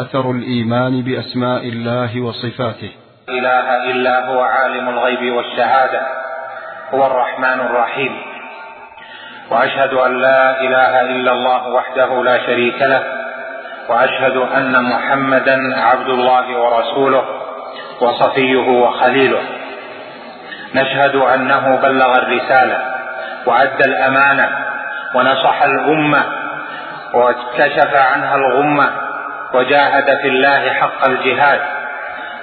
أثر الإيمان بأسماء الله وصفاته. إله إلا هو عالم الغيب والشهادة هو الرحمن الرحيم. وأشهد أن لا إله إلا الله وحده لا شريك له وأشهد أن محمدا عبد الله ورسوله وصفيه وخليله. نشهد أنه بلغ الرسالة وأدى الأمانة ونصح الأمة وكشف عنها الغمة وجاهد في الله حق الجهاد.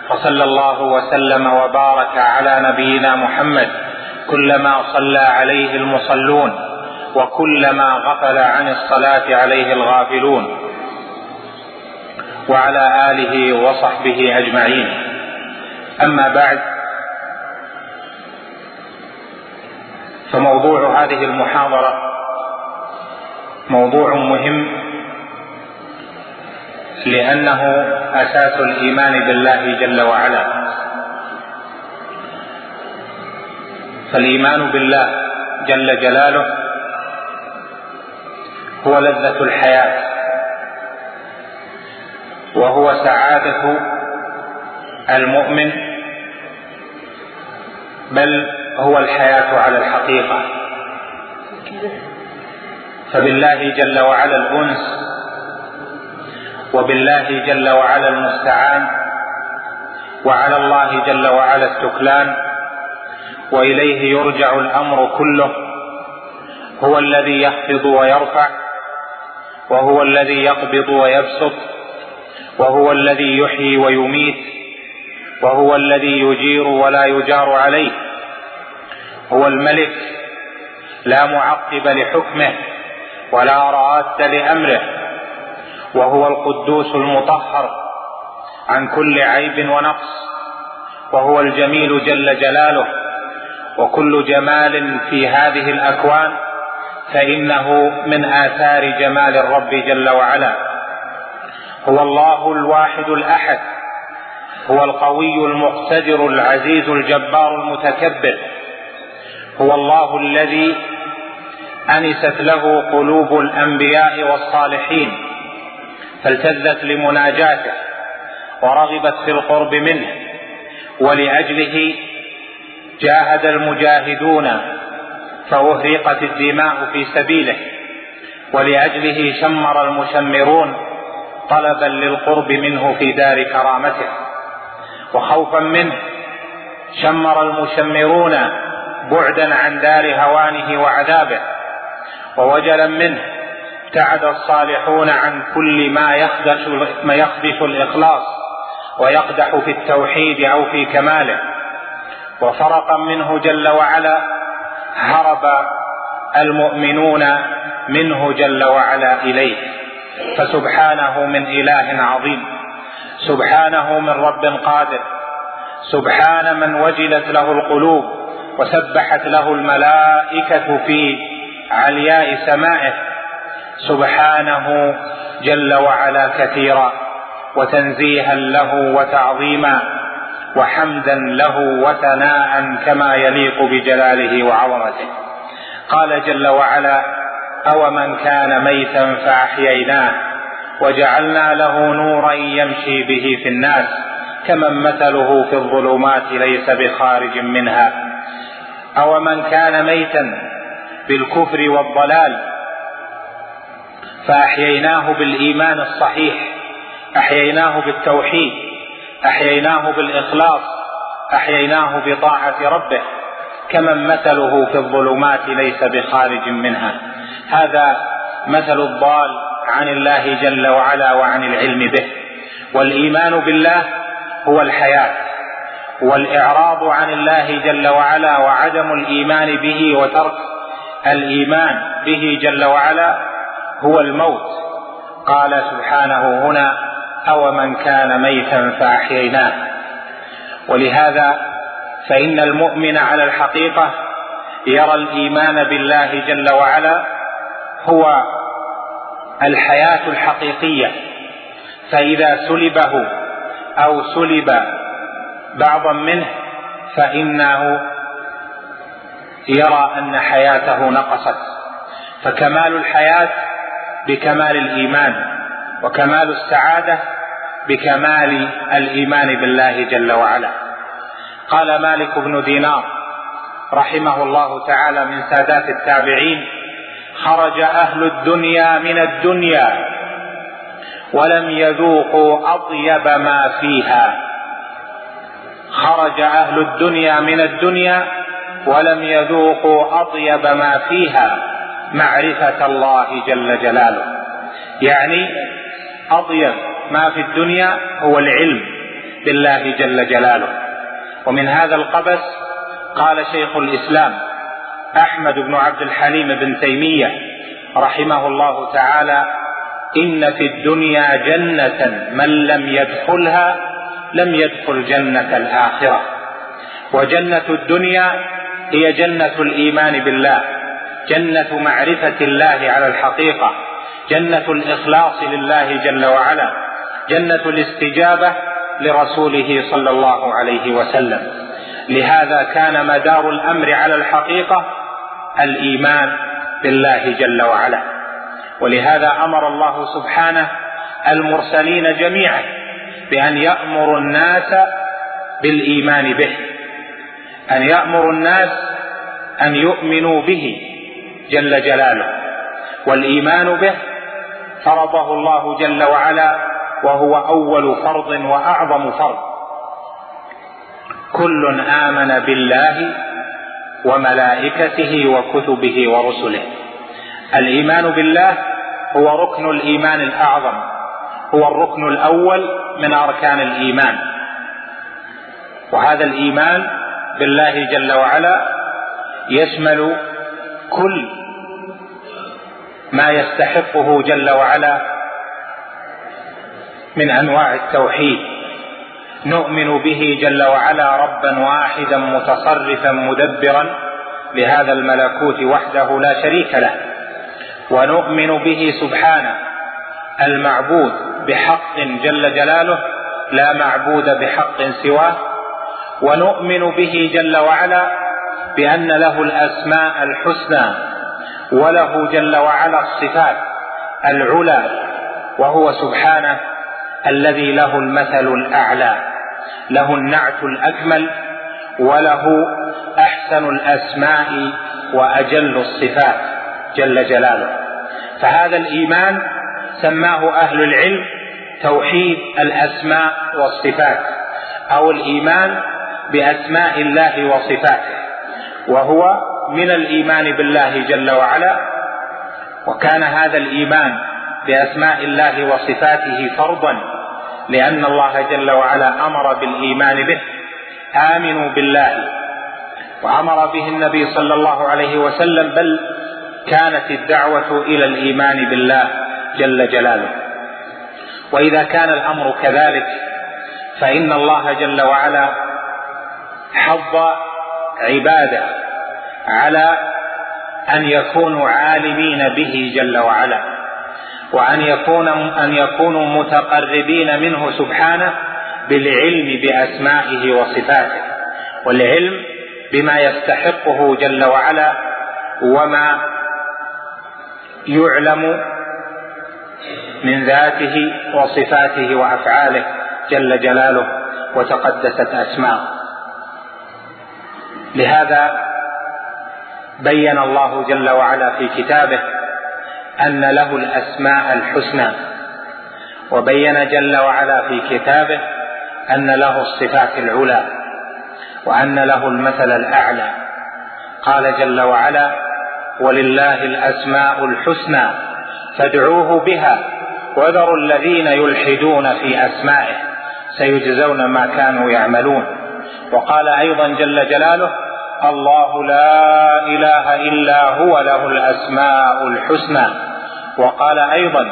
فصلى الله وسلم وبارك على نبينا محمد كلما صلى عليه المصلون وكلما غفل عن الصلاة عليه الغافلون. وعلى آله وصحبه أجمعين. أما بعد فموضوع هذه المحاضرة موضوع مهم لأنه أساس الإيمان بالله جل وعلا. فالإيمان بالله جل جلاله هو لذة الحياة وهو سعادة المؤمن بل هو الحياة على الحقيقة. فبالله جل وعلا الأنس وبالله جل وعلا المستعان وعلى الله جل وعلا التكلان وإليه يرجع الأمر كله هو الذي يخفض ويرفع وهو الذي يقبض ويبسط وهو الذي يحيي ويميت وهو الذي يجير ولا يجار عليه هو الملك لا معقب لحكمه ولا راد لأمره وهو القدوس المطهر عن كل عيب ونقص وهو الجميل جل جلاله. وكل جمال في هذه الأكوان فإنه من آثار جمال الرب جل وعلا. هو الله الواحد الأحد هو القوي المقتدر العزيز الجبار المتكبر هو الله الذي أنست له قلوب الأنبياء والصالحين. فالتذت لمناجاته ورغبت في القرب منه ولأجله جاهد المجاهدون فأهرقت الدماء في سبيله ولأجله شمر المشمرون طلبا للقرب منه في دار كرامته وخوفا منه شمر المشمرون بعدا عن دار هوانه وعذابه ووجلا منه ابتعد الصالحون عن كل ما يخدش ما يخدش الإخلاص ويقدح في التوحيد أو في كماله. وفرقا منه جل وعلا هرب المؤمنون منه جل وعلا إليه. فسبحانه من إله عظيم سبحانه من رب قادر سبحان من وجلت له القلوب وسبحت له الملائكة في علياء سمائه. سبحانه جل وعلا كثيرا وتنزيها له وتعظيما وحمدا له وثناء كما يليق بجلاله وعظمته. قال جل وعلا اومن كان ميتا فاحييناه وجعلنا له نورا يمشي به في الناس كمن مثله في الظلمات ليس بخارج منها. اومن كان ميتا بالكفر والضلال فأحييناه بالإيمان الصحيح أحييناه بالتوحيد أحييناه بالإخلاص أحييناه بطاعة ربه كمن مثله في الظلمات ليس بخارج منها. هذا مثل الضال عن الله جل وعلا وعن العلم به. والإيمان بالله هو الحياة والإعراض عن الله جل وعلا وعدم الإيمان به وترك الإيمان به جل وعلا هو الموت. قال سبحانه هنا أو من كان ميتا فأحييناه. ولهذا فإن المؤمن على الحقيقة يرى الإيمان بالله جل وعلا هو الحياة الحقيقية. فإذا سلبه أو سلب بعضا منه فإنه يرى أن حياته نقصت. فكمال الحياة بكمال الإيمان وكمال السعادة بكمال الإيمان بالله جل وعلا. قال مالك بن دينار رحمه الله تعالى من سادات التابعين خرج أهل الدنيا من الدنيا ولم يذوقوا أطيب ما فيها. خرج أهل الدنيا من الدنيا ولم يذوقوا أطيب ما فيها. معرفة الله جل جلاله. يعني أطيب ما في الدنيا هو العلم بالله جل جلاله. ومن هذا القبس قال شيخ الإسلام أحمد بن عبد الحليم بن تيمية رحمه الله تعالى إن في الدنيا جنة من لم يدخلها لم يدخل جنة الآخرة. وجنة الدنيا هي جنة الإيمان بالله. جنة معرفة الله على الحقيقة جنة الإخلاص لله جل وعلا جنة الاستجابة لرسوله صلى الله عليه وسلم. لهذا كان مدار الأمر على الحقيقة الإيمان بالله جل وعلا. ولهذا أمر الله سبحانه المرسلين جميعا بأن يأمروا الناس بالإيمان به أن يامر الناس أن يؤمنوا به جل جلاله والإيمان به فرضه الله جل وعلا وهو أول فرض وأعظم فرض. كل آمن بالله وملائكته وكتبه ورسله. الإيمان بالله هو ركن الإيمان الأعظم هو الركن الأول من أركان الإيمان. وهذا الإيمان بالله جل وعلا يشمل كل ما يستحقه جل وعلا من أنواع التوحيد. نؤمن به جل وعلا ربا واحدا متصرفا مدبرا لهذا الملكوت وحده لا شريك له. ونؤمن به سبحانه المعبود بحق جل جلاله لا معبود بحق سواه. ونؤمن به جل وعلا بأن له الأسماء الحسنى وله جل وعلا الصفات العلى وهو سبحانه الذي له المثل الأعلى له النعت الأكمل وله أحسن الأسماء وأجل الصفات جل جلاله. فهذا الإيمان سماه أهل العلم توحيد الأسماء والصفات أو الإيمان بأسماء الله وصفاته. وهو من الإيمان بالله جل وعلا. وكان هذا الإيمان بأسماء الله وصفاته فرضا لأن الله جل وعلا أمر بالإيمان به. آمنوا بالله. وأمر به النبي صلى الله عليه وسلم بل كانت الدعوة إلى الإيمان بالله جل جلاله. وإذا كان الأمر كذلك فإن الله جل وعلا حض عبادة على أن يكونوا عالمين به جل وعلا وأن يكون أن يكونوا متقربين منه سبحانه بالعلم بأسمائه وصفاته والعلم بما يستحقه جل وعلا وما يعلم من ذاته وصفاته وأفعاله جل جلاله وتقدست أسماؤه. لهذا بين الله جل وعلا في كتابه أن له الأسماء الحسنى وبين جل وعلا في كتابه أن له الصفات العلى وأن له المثل الأعلى. قال جل وعلا ولله الأسماء الحسنى فادعوه بها وذروا الذين يلحدون في أسمائه سيجزون ما كانوا يعملون. وقال أيضا جل جلاله الله لا إله إلا هو له الأسماء الحسنى. وقال أيضا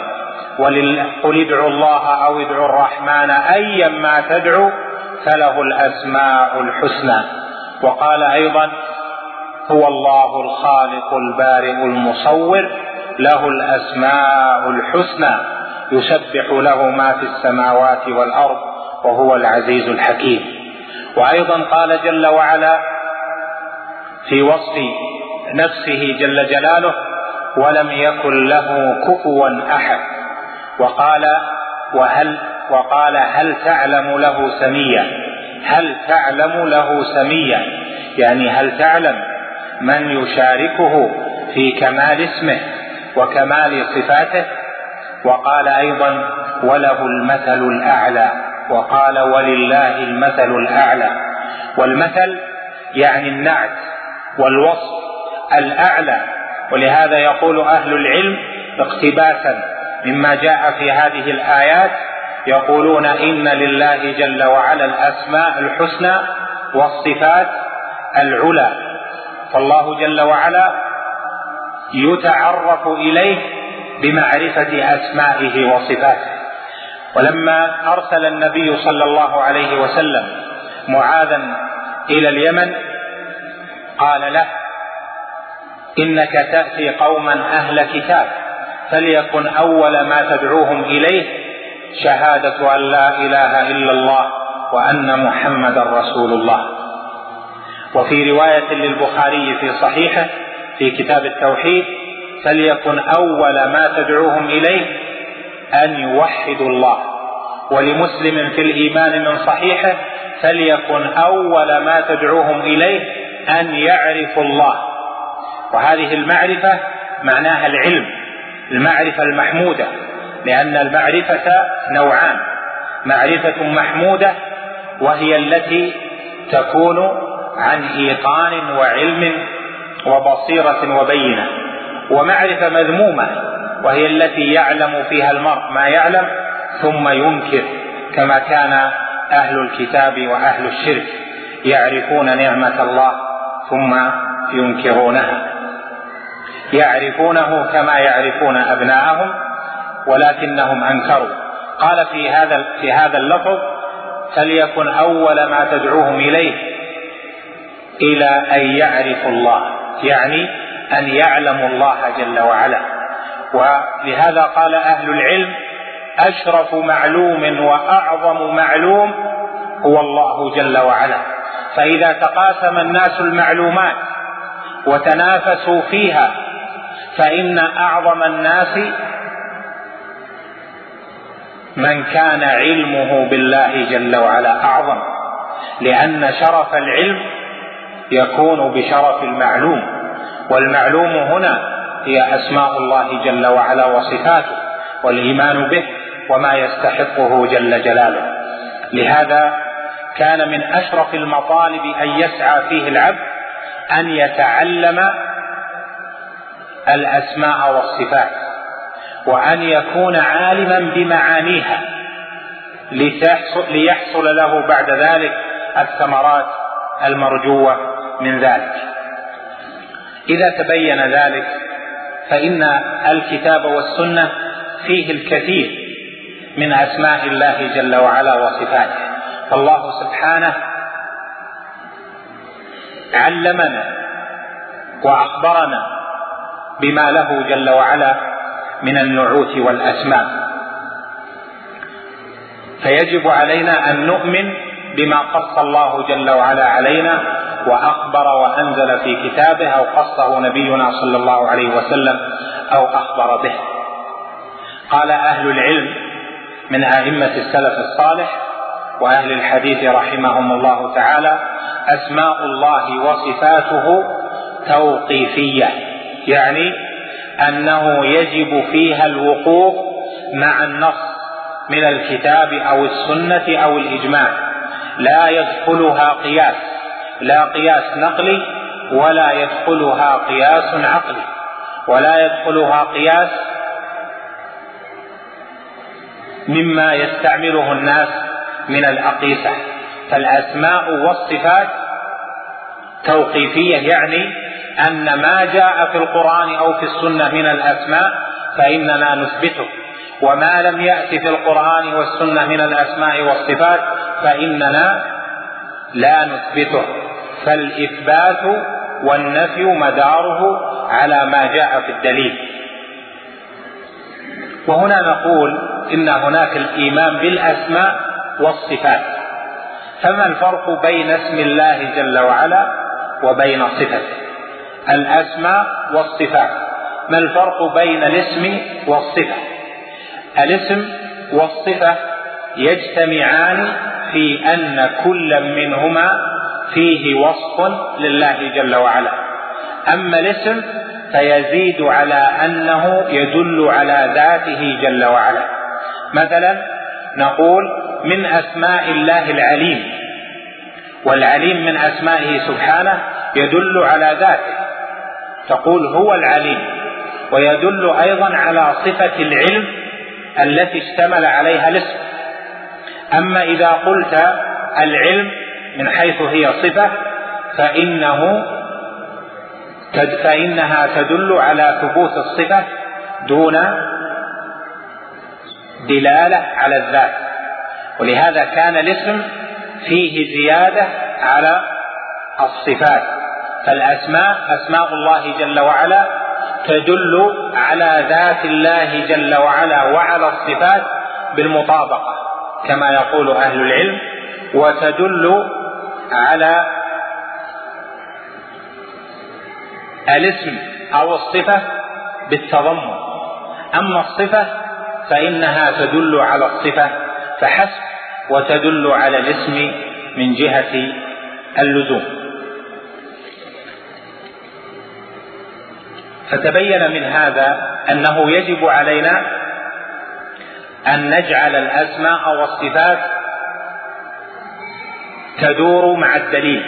قل ادعوا الله أو ادعوا الرحمن ايا ما تدعوا فله الأسماء الحسنى. وقال أيضا هو الله الخالق البارئ المصور له الأسماء الحسنى يسبح له ما في السماوات والأرض وهو العزيز الحكيم. وأيضا قال جل وعلا في وصف نفسه جل جلاله ولم يكن له كفوا أحد. وقال وهل وقال هل تعلم له سميا؟ هل تعلم له سميا؟ يعني هل تعلم من يشاركه في كمال اسمه وكمال صفاته؟ وقال أيضا وله المثل الأعلى. وقال ولله المثل الأعلى. والمثل يعني النعت. والوصف الأعلى ولهذا يقول أهل العلم اقتباسا مما جاء في هذه الآيات يقولون إن لله جل وعلا الأسماء الحسنى والصفات العلى. فالله جل وعلا يتعرف إليه بمعرفة أسمائه وصفاته. ولما أرسل النبي صلى الله عليه وسلم معاذا إلى اليمن قال له إنك تأتي قوما أهل كتاب فليكن أول ما تدعوهم إليه شهادة أن لا إله إلا الله وأن محمدا رسول الله. وفي رواية للبخاري في صحيحه في كتاب التوحيد فليكن أول ما تدعوهم إليه أن يوحدوا الله. ولمسلم في الإيمان من صحيحه فليكن أول ما تدعوهم إليه أن يعرفوا الله. وهذه المعرفة معناها العلم المعرفة المحمودة لأن المعرفة نوعان. معرفة محمودة وهي التي تكون عن إيقان وعلم وبصيرة وبينة. ومعرفة مذمومة وهي التي يعلم فيها المرء ما يعلم ثم ينكر كما كان أهل الكتاب وأهل الشرك يعرفون نعمة الله ثم ينكرونها. يعرفونه كما يعرفون أبناءهم ولكنهم أنكروا. قال في هذا في هذا اللفظ فليكن أول ما تدعوهم إليه إلى أن يعرفوا الله يعني أن يعلموا الله جل وعلا. ولهذا قال أهل العلم أشرف معلوم وأعظم معلوم هو الله جل وعلا. فإذا تقاسم الناس المعلومات وتنافسوا فيها فإن أعظم الناس من كان علمه بالله جل وعلا أعظم. لأن شرف العلم يكون بشرف المعلوم. والمعلوم هنا هي أسماء الله جل وعلا وصفاته والإيمان به وما يستحقه جل جلاله. لهذا كان من أشرف المطالب أن يسعى فيه العبد أن يتعلم الأسماء والصفات وأن يكون عالما بمعانيها ليحصل له بعد ذلك الثمرات المرجوة من ذلك. إذا تبين ذلك فإن الكتاب والسنة فيه الكثير من أسماء الله جل وعلا وصفاته. فالله سبحانه علمنا وأخبرنا بما له جل وعلا من النعوت والأسماء. فيجب علينا أن نؤمن بما قص الله جل وعلا علينا وأخبر وأنزل في كتابه أو قصه نبينا صلى الله عليه وسلم أو أخبر به. قال أهل العلم من أئمة السلف الصالح وأهل الحديث رحمهم الله تعالى أسماء الله وصفاته توقيفية يعني أنه يجب فيها الوقوف مع النص من الكتاب أو السنة أو الإجماع لا يدخلها قياس لا قياس نقلي ولا يدخلها قياس عقلي ولا يدخلها قياس مما يستعمله الناس من الأقيسة. فالأسماء والصفات توقيفية يعني أن ما جاء في القرآن أو في السنة من الأسماء فإننا نثبته. وما لم يات في القرآن والسنة من الأسماء والصفات فإننا لا نثبته. فالإثبات والنفي مداره على ما جاء في الدليل. وهنا نقول إن هناك الإيمان بالأسماء والصفات. فما الفرق بين اسم الله جل وعلا وبين صفته؟ الأسماء والصفات. ما الفرق بين الاسم والصفة؟ الاسم والصفة يجتمعان في أن كل منهما فيه وصف لله جل وعلا. أما الاسم فيزيد على أنه يدل على ذاته جل وعلا. مثلا نقول من أسماء الله العليم والعليم من أسمائه سبحانه يدل على ذاته تقول هو العليم ويدل أيضا على صفة العلم التي اشتمل عليها الاسم. أما إذا قلت العلم من حيث هي صفة فإنه فإنها تدل على ثبوت الصفة دون دلالة على الذات. ولهذا كان الاسم فيه زيادة على الصفات. فالأسماء أسماء الله جل وعلا تدل على ذات الله جل وعلا وعلى الصفات بالمطابقة كما يقول أهل العلم وتدل على الاسم أو الصفة بالتضمن. أما الصفة فإنها تدل على الصفة فحسب وتدل على الاسم من جهة اللزوم. فتبين من هذا أنه يجب علينا أن نجعل الأسماء والصفات تدور مع الدليل.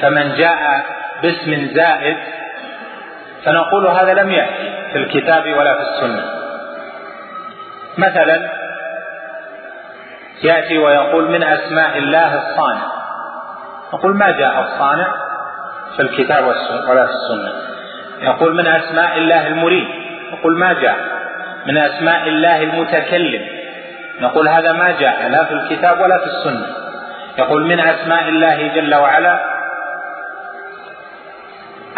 فمن جاء باسم زائد فنقول هذا لم يأتي في الكتاب ولا في السنة. مثلا يأتي ويقول من أسماء الله الصانع. نقول ما جاء الصانع في الكتاب ولا في السنة؟ يقول من أسماء الله المريد. نقول ما جاء؟ من أسماء الله المتكلم. نقول هذا ما جاء لا في الكتاب ولا في السنة. يقول من أسماء الله جل وعلا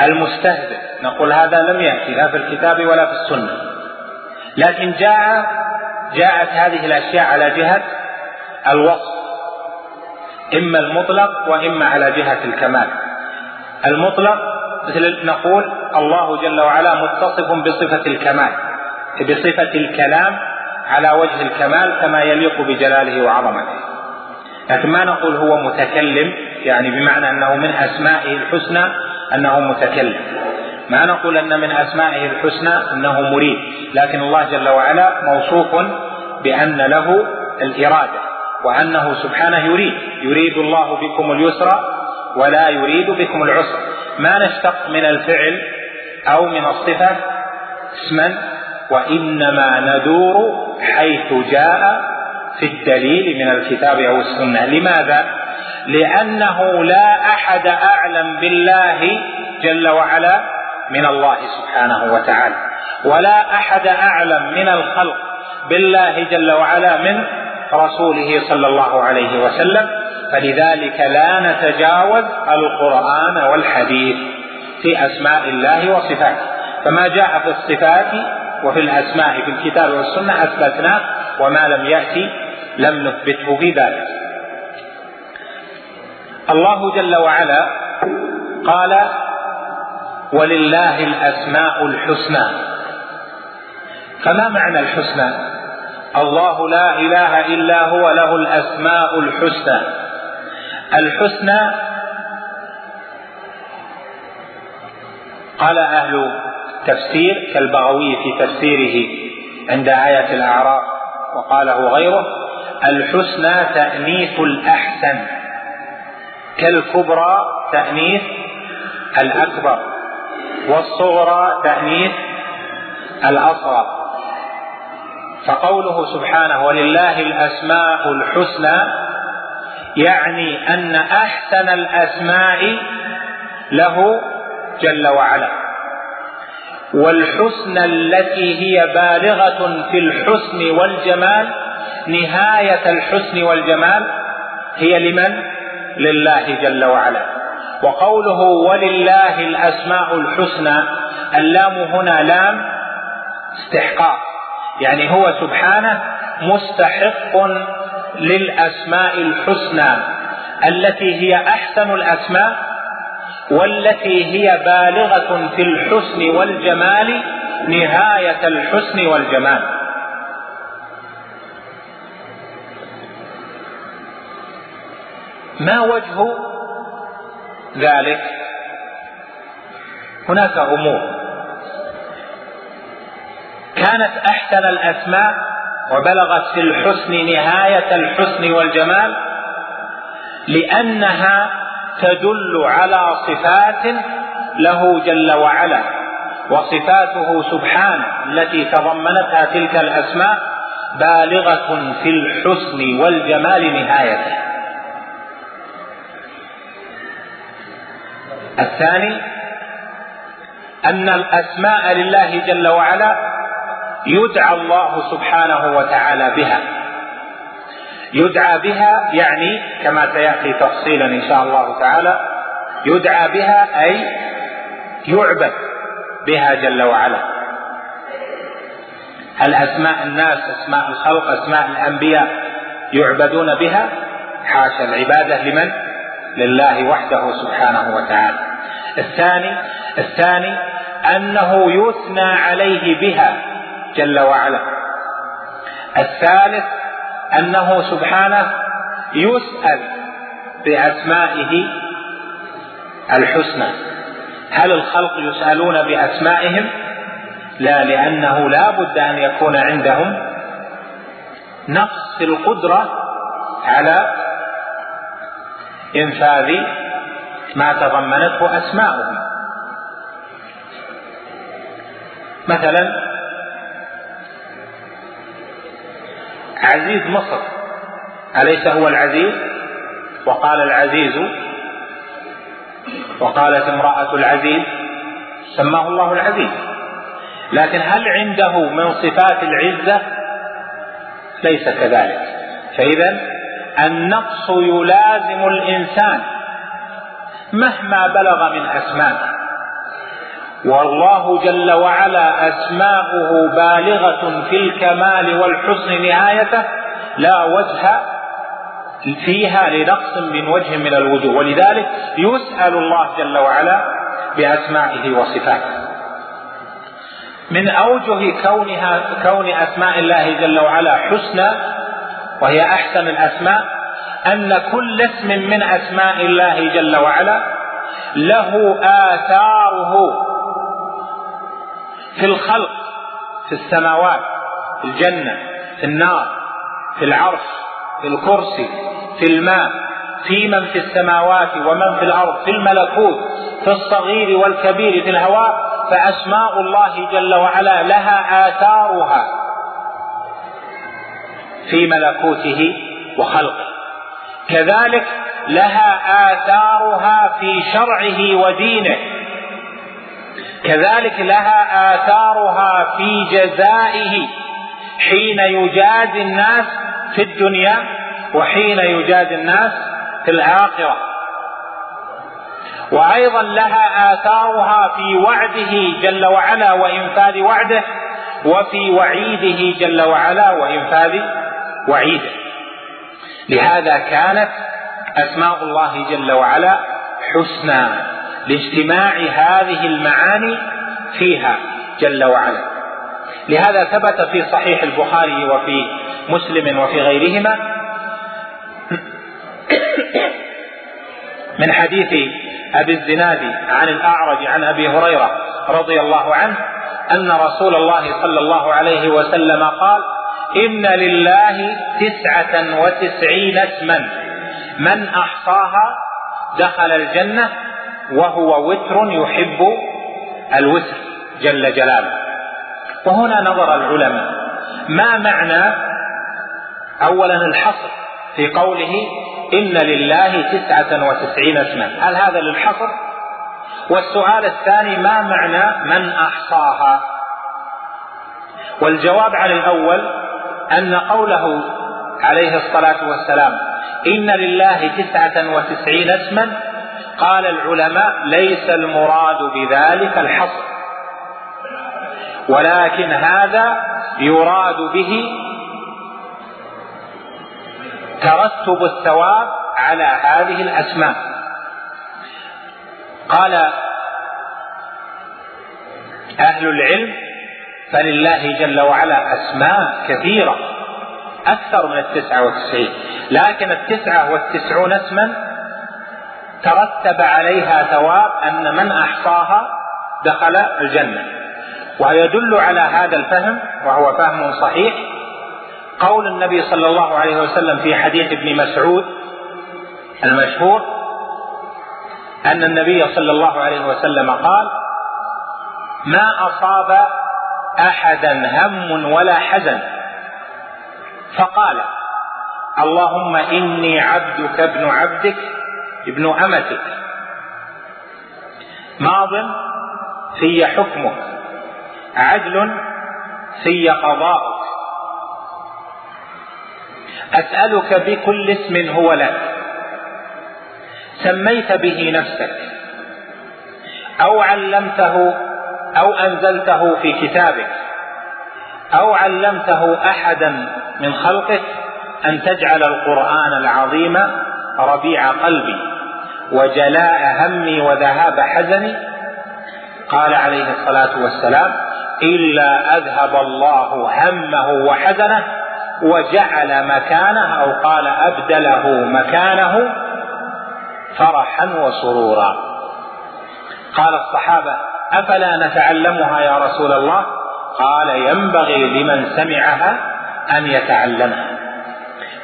المستهزئ. نقول هذا لم يأتي لا في الكتاب ولا في السنة. لكن جاء جاءت هذه الأشياء على جهة الوصف إما المطلق وإما على جهة الكمال. المطلق مثل نقول الله جل وعلا متصف بصفة الكمال بصفة الكلام على وجه الكمال كما يليق بجلاله وعظمته. لكن ما نقول هو متكلم يعني بمعنى أنه من أسمائه الحسنى أنه متكلم. ما نقول أن من أسمائه الحسنى أنه مريد لكن الله جل وعلا موصوف بأن له الإرادة وأنه سبحانه يريد. يريد الله بكم اليسر ولا يريد بكم العسر ما نشتق من الفعل أو من الصفة اسما وإنما ندور حيث جاء في الدليل من الكتاب أو السنة. لماذا؟ لأنه لا أحد أعلم بالله جل وعلا من الله سبحانه وتعالى. ولا أحد أعلم من الخلق بالله جل وعلا من رسوله صلى الله عليه وسلم. فلذلك لا نتجاوز القرآن والحديث في أسماء الله وصفاته. فما جاء في الصفات وفي الأسماء في الكتاب والسنة اثبتناه وما لم يأتي لم نثبته في ذلك. الله جل وعلا قال ولله الأسماء الحسنى. فما معنى الحسنى؟ الله لا إله إلا هو له الأسماء الحسنى. الحسنى قال أهل تفسير كالبغوي في تفسيره عند آية الأعراف وقاله غيره الحسنى تأنيث الأحسن كالكبرى تأنيث الأكبر. والصغرى تانيث الأصغر. فقوله سبحانه ولله الأسماء الحسنى يعني أن أحسن الأسماء له جل وعلا. والحسنى التي هي بالغة في الحسن والجمال نهاية الحسن والجمال هي لمن؟ لله جل وعلا. وقوله ولله الأسماء الحسنى اللام هنا لام استحقاق يعني هو سبحانه مستحق للأسماء الحسنى. التي هي أحسن الأسماء والتي هي بالغة في الحسن والجمال نهاية الحسن والجمال. ما وجه ذلك. هناك امور كانت أحسن الأسماء وبلغت في الحسن نهاية الحسن والجمال لأنها تدل على صفات له جل وعلا وصفاته سبحانه التي تضمنتها تلك الأسماء بالغة في الحسن والجمال نهايته. الثاني أن الأسماء لله جل وعلا يدعى الله سبحانه وتعالى بها. يدعى بها يعني كما سيأتي تفصيلا إن شاء الله تعالى يدعى بها أي يعبد بها جل وعلا. هل أسماء الناس أسماء الخلق أسماء الأنبياء يعبدون بها؟ حاشا العبادة لمن؟ لله وحده سبحانه وتعالى. الثاني الثاني أنه يثنى عليه بها جل وعلا. الثالث أنه سبحانه يسأل بأسمائه الحسنى. هل الخلق يسألون بأسمائهم؟ لا لأنه لا بد أن يكون عندهم نقص القدرة على انفاذ ما تضمنته أسماؤهم. مثلا عزيز مصر. أليس هو العزيز؟ وقال العزيز وقالت امرأة العزيز سماه الله العزيز. لكن هل عنده من صفات العزة؟ ليس كذلك. فإذا النقص يلازم الإنسان مهما بلغ من أسمائه والله جل وعلا أسماؤه بالغة في الكمال والحسن نهايته لا وجه فيها لنقص من وجه من الوجوه. ولذلك يسأل الله جل وعلا بأسمائه وصفاته. من أوجه كونها كون أسماء الله جل وعلا حسنى وهي أحسن الأسماء أن كل اسم من أسماء الله جل وعلا له آثاره في الخلق في السماوات في الجنة في النار في العرش في الكرسي في الماء في من في السماوات ومن في الأرض في الملكوت في الصغير والكبير في الهواء فأسماء الله جل وعلا لها آثارها. في ملكوته وخلقه. كذلك لها آثارها في شرعه ودينه. كذلك لها آثارها في جزائه. حين يجازي الناس في الدنيا وحين يجازي الناس في الآخرة. وأيضا لها آثارها في وعده جل وعلا وإنفاذ وعده وفي وعيده جل وعلا وإنفاذ وعيده. لهذا كانت أسماء الله جل وعلا حسنى لاجتماع هذه المعاني فيها جل وعلا. لهذا ثبت في صحيح البخاري وفي مسلم وفي غيرهما من حديث أبي الزناد عن الأعرج عن أبي هريرة رضي الله عنه أن رسول الله صلى الله عليه وسلم قال إن لله تسعة وتسعين اسما. من أحصاها دخل الجنة وهو وتر يحب الوتر جل جلاله. وهنا نظر العلماء. ما معنى اولا الحصر في قوله إن لله تسعة وتسعين اسما؟ هل هذا للحصر؟ والسؤال الثاني ما معنى من أحصاها؟ والجواب على الأول أن قوله عليه الصلاة والسلام إن لله تسعة وتسعين اسما قال العلماء ليس المراد بذلك الحصر ولكن هذا يراد به ترتب الثواب على هذه الأسماء. قال أهل العلم فلله جل وعلا أسماء كثيرة أكثر من التسعة والتسعين لكن التسعة والتسعون اسما ترتب عليها ثواب أن من أحصاها دخل الجنة. ويدل على هذا الفهم وهو فهم صحيح قول النبي صلى الله عليه وسلم في حديث ابن مسعود المشهور أن النبي صلى الله عليه وسلم قال ما أصاب أحدا هم ولا حزن. فقال اللهم إني عبدك ابن عبدك ابن أمتك. ماض في حكمك عدل في قضاؤك. أسألك بكل اسم هو لك. سميت به نفسك أو علمته أو أنزلته في كتابك أو علمته أحدا من خلقك أن تجعل القرآن العظيم ربيع قلبي وجلاء همي وذهاب حزني؟ قال عليه الصلاة والسلام إلا أذهب الله همه وحزنه وجعل مكانه أو قال أبدله مكانه فرحا وسرورا. قال الصحابة أفلا نتعلمها يا رسول الله؟ قال ينبغي لمن سمعها أن يتعلمها.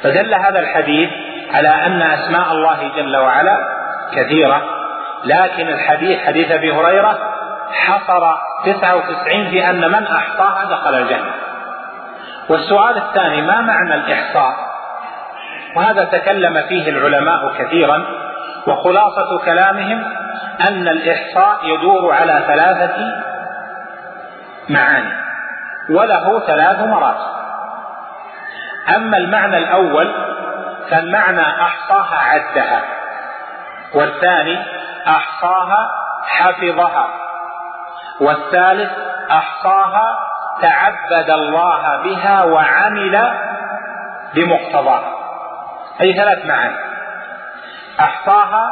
فدل هذا الحديث على أن أسماء الله جل وعلا كثيرة لكن الحديث حديث أبي هريرة حصر تسعة وتسعين في أن من أحصاها دخل الجنة. والسؤال الثاني ما معنى الإحصاء؟ وهذا تكلم فيه العلماء كثيرا وخلاصة كلامهم أن الإحصاء يدور على ثلاثة معاني وله ثلاث مراتب. أما المعنى الأول فالمعنى أحصاها عدها والثاني أحصاها حفظها والثالث أحصاها تعبد الله بها وعمل بمقتضاها. اي ثلاث معاني. أحصاها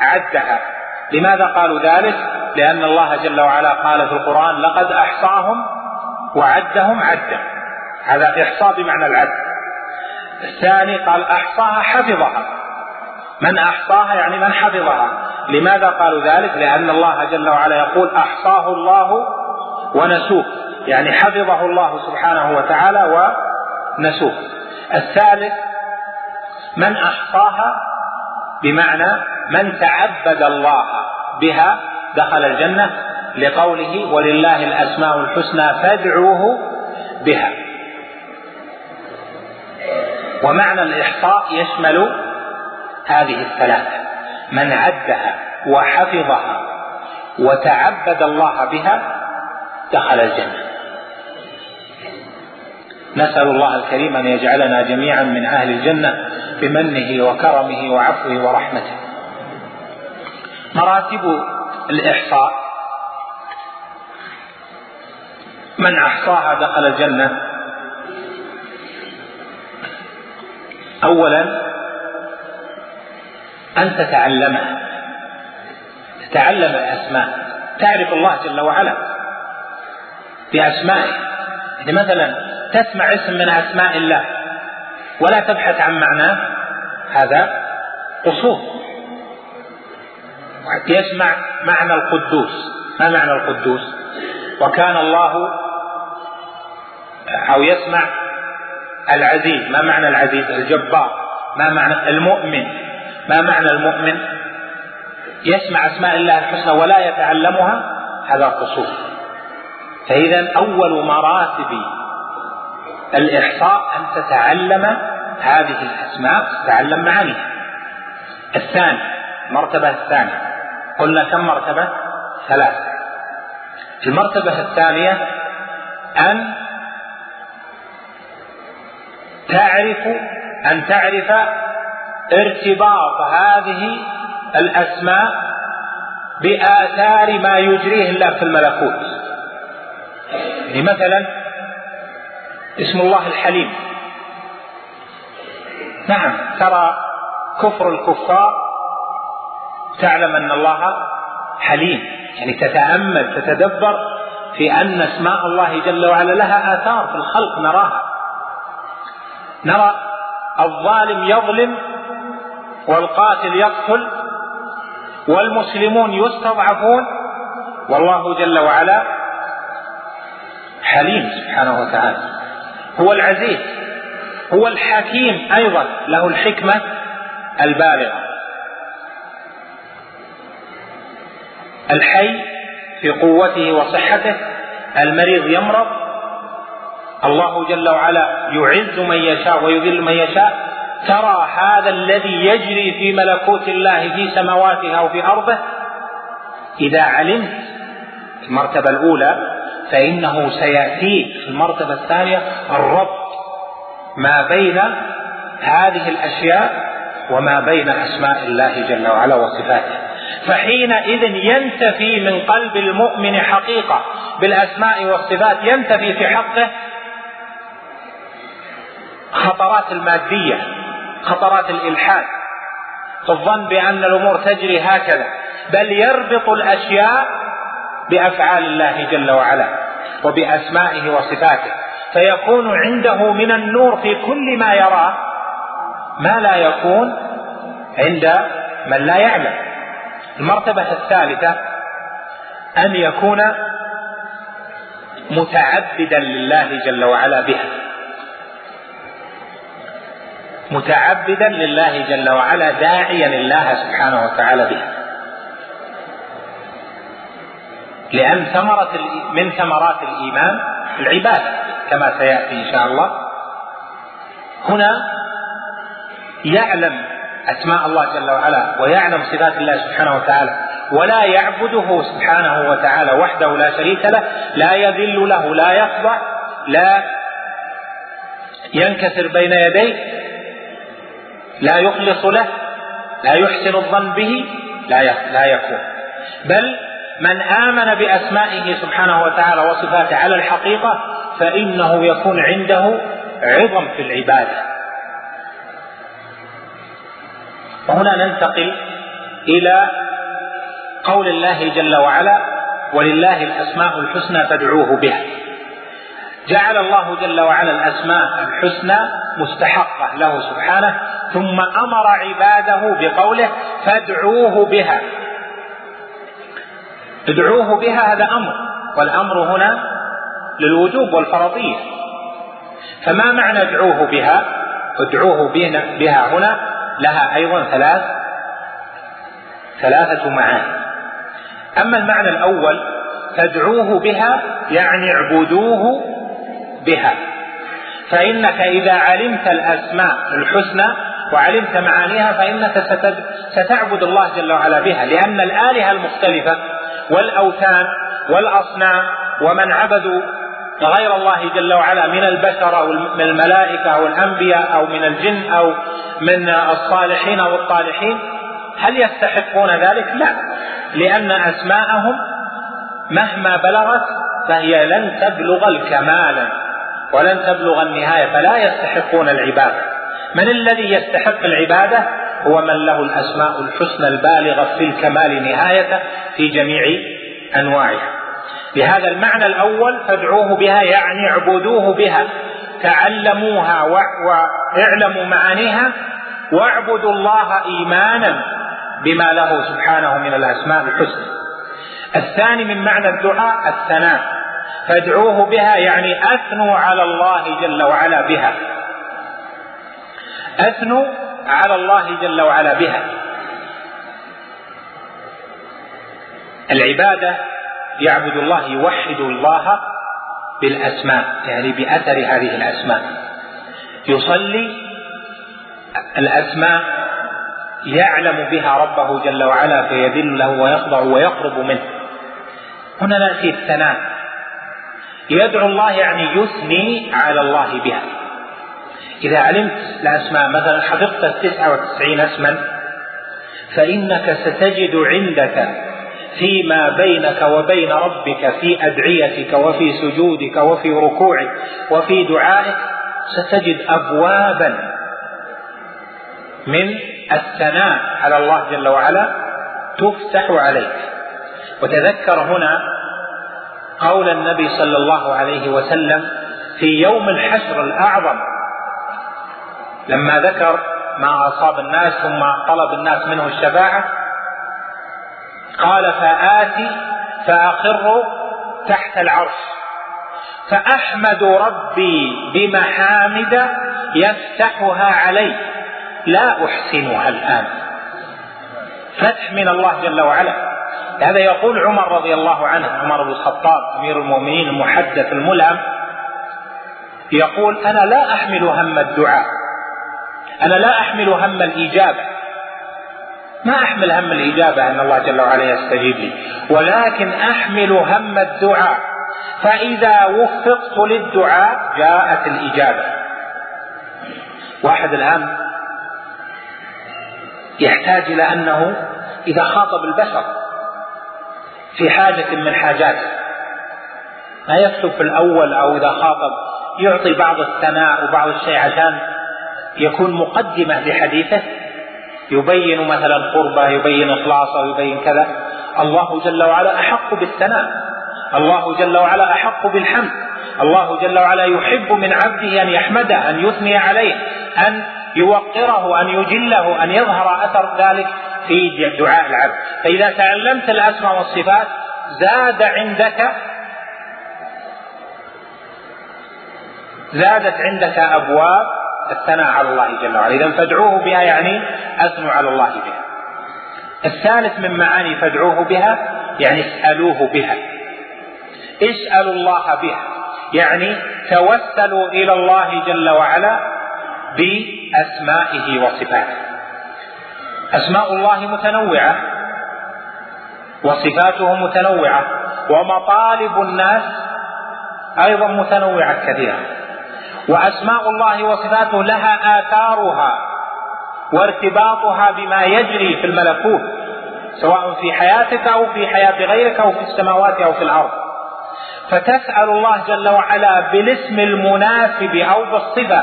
عدها. لماذا قالوا ذلك؟ لأن الله جل وعلا قال في القرآن لقد أحصاهم وعدهم عدا هذا إحصاء بمعنى العد. الثاني قال أحصاها حفظها. من أحصاها؟ يعني من حفظها. لماذا قالوا ذلك؟ لأن الله جل وعلا يقول أحصاه الله ونسوه. يعني حفظه الله سبحانه وتعالى ونسوه. الثالث من أحصاها بمعنى من تعبد الله بها دخل الجنة لقوله ولله الأسماء الحسنى فادعوه بها. ومعنى الإحصاء يشمل هذه الثلاثة من عدها وحفظها وتعبد الله بها دخل الجنة. نسأل الله الكريم أن يجعلنا جميعا من أهل الجنة بمنه وكرمه وعفوه ورحمته. مراتب الإحصاء. من أحصاها دخل الجنة؟ اولا أن تتعلمها تتعلم الأسماء. تعرف الله جل وعلا بأسمائه. يعني مثلا تسمع اسم من أسماء الله. ولا تبحث عن معناه هذا قصور يسمع معنى القدوس. ما معنى القدوس؟ وكان الله أو يسمع العزيز. ما معنى العزيز؟ الجبار. ما معنى المؤمن؟ ما معنى المؤمن؟ يسمع أسماء الله الحسنى ولا يتعلمها؟ هذا قصور فإذا أول مراتب الإحصاء أن تتعلم هذه الأسماء تتعلم معانيها. الثاني المرتبة الثانية. قلنا كم مرتبة؟ ثلاثة. المرتبة الثانية أن تعرف أن تعرف ارتباط هذه الأسماء بآثار ما يجريه الله في الملكوت. يعني مثلا اسم الله الحليم. نعم ترى كفر الكفار تعلم أن الله حليم يعني تتأمل تتدبر في أن أسماء الله جل وعلا لها آثار في الخلق نراها. نرى الظالم يظلم والقاتل يقتل والمسلمون يستضعفون والله جل وعلا حليم سبحانه وتعالى. هو العزيز هو الحكيم أيضا له الحكمة البالغة. الحي في قوته وصحته المريض يمرض الله جل وعلا يعز من يشاء ويذل من يشاء. ترى هذا الذي يجري في ملكوت الله في سماواته أو في أرضه؟ إذا علمت المرتبة الأولى فإنه سياتيك في المرتبة الثانية الربط ما بين هذه الأشياء وما بين أسماء الله جل وعلا وصفاته. فحينئذ ينتفي من قلب المؤمن حقيقة بالأسماء والصفات ينتفي في حقه خطرات المادية خطرات الإلحاد. الظن بأن الأمور تجري هكذا بل يربط الأشياء بأفعال الله جل وعلا. وبأسمائه وصفاته. فيكون عنده من النور في كل ما يراه ما لا يكون عند من لا يعلم. المرتبة الثالثة أن يكون متعبدا لله جل وعلا بها. متعبدا لله جل وعلا داعيا الله سبحانه وتعالى بها. لأن ثمرة من ثمرات الإيمان العبادة كما سيأتي إن شاء الله. هنا يعلم أسماء الله جل وعلا ويعلم صفات الله سبحانه وتعالى ولا يعبده سبحانه وتعالى وحده لا شريك له لا يذل له لا يخضع لا ينكسر بين يديه لا يخلص له لا يحسن الظن به لا لا يكون. بل من آمن بأسمائه سبحانه وتعالى وصفاته على الحقيقة فإنه يكون عنده عظم في العبادة. وهنا ننتقل إلى قول الله جل وعلا ولله الأسماء الحسنى فادعوه بها جعل الله جل وعلا الأسماء الحسنى مستحقة له سبحانه ثم أمر عباده بقوله فادعوه بها ادعوه بها هذا أمر والأمر هنا للوجوب والفرضية. فما معنى ادعوه بها؟ ادعوه بها هنا لها أيضا ثلاث ثلاثة معاني. أما المعنى الأول فادعوه بها يعني اعبدوه بها. فإنك إذا علمت الأسماء الحسنى وعلمت معانيها فإنك ستعبد الله جل وعلا بها لأن الآلهة المختلفة والأوثان والأصنام ومن عبدوا غير الله جل وعلا من البشر أو من الملائكة أو الأنبياء أو من الجن أو من الصالحين أو الطالحين هل يستحقون ذلك؟ لا لأن أسماءهم مهما بلغت فهي لن تبلغ الكمال ولن تبلغ النهاية فلا يستحقون العبادة من الذي يستحق العبادة هو من له الأسماء الحسنى البالغة في الكمال نهاية في جميع أنواعها. بهذا المعنى الأول فادعوه بها يعني اعبدوه بها تعلموها واعلموا معانيها واعبدوا الله إيمانا بما له سبحانه من الأسماء الحسنى. الثاني من معنى الدعاء الثناء فادعوه بها يعني أثنوا على الله جل وعلا بها. أثنوا على الله جل وعلا بها. العبادة يعبد الله يوحد الله بالأسماء يعني بأثر هذه الأسماء. يصلي الأسماء يعلم بها ربه جل وعلا فيذل له ويخضع ويقرب منه. هنا نأتي الثناء. يدعو الله يعني يثني على الله بها. إذا علمت الأسماء مثلا حفظت التسعة وتسعين اسما. فإنك ستجد عندك فيما بينك وبين ربك في أدعيتك وفي سجودك وفي ركوعك وفي دعائك ستجد أبوابا من الثناء على الله جل وعلا تفتح عليك. وتذكر هنا قول النبي صلى الله عليه وسلم في يوم الحشر الأعظم. لما ذكر ما أصاب الناس ثم طلب الناس منه الشفاعة قال فآتي فأخر تحت العرش فأحمد ربي بمحامد يفتحها علي لا أحسنها الآن. فتح من الله جل وعلا. هذا يقول عمر رضي الله عنه عمر بن الخطاب أمير المؤمنين المحدث الملهم يقول أنا لا أحمل هم الدعاء. أنا لا أحمل هم الإجابة. ما أحمل هم الإجابة أن الله جل وعلا يستجيب لي. ولكن أحمل هم الدعاء. فإذا وفقت للدعاء جاءت الإجابة. واحد الآن يحتاج إلى أنه إذا خاطب البشر في حاجة من حاجاته ما يكتب في الأول أو إذا خاطب يعطي بعض الثناء وبعض الشيء عشان يكون مقدمة لحديثه يبين مثلا قربة يبين إخلاصه يبين كذا. الله جل وعلا أحق بالثناء. الله جل وعلا أحق بالحمد. الله جل وعلا يحب من عبده أن يحمده أن يثني عليه أن يوقره أن يجله أن يظهر أثر ذلك في دعاء العبد. فإذا تعلمت الأسماء والصفات زاد عندك زادت عندك أبواب الثناء على الله جل وعلا. إذا فادعوه بها يعني أثنوا على الله بها. الثالث من معاني فادعوه بها يعني اسألوه بها. اسألوا الله بها. يعني توسلوا إلى الله جل وعلا بأسمائه وصفاته. أسماء الله متنوعة. وصفاته متنوعة. ومطالب الناس أيضا متنوعة كثيرة. وأسماء الله وصفاته لها آثارها وارتباطها بما يجري في الملكوت سواء في حياتك أو في حياة غيرك أو في السماوات أو في الأرض. فتسأل الله جل وعلا بالاسم المناسب أو بالصفة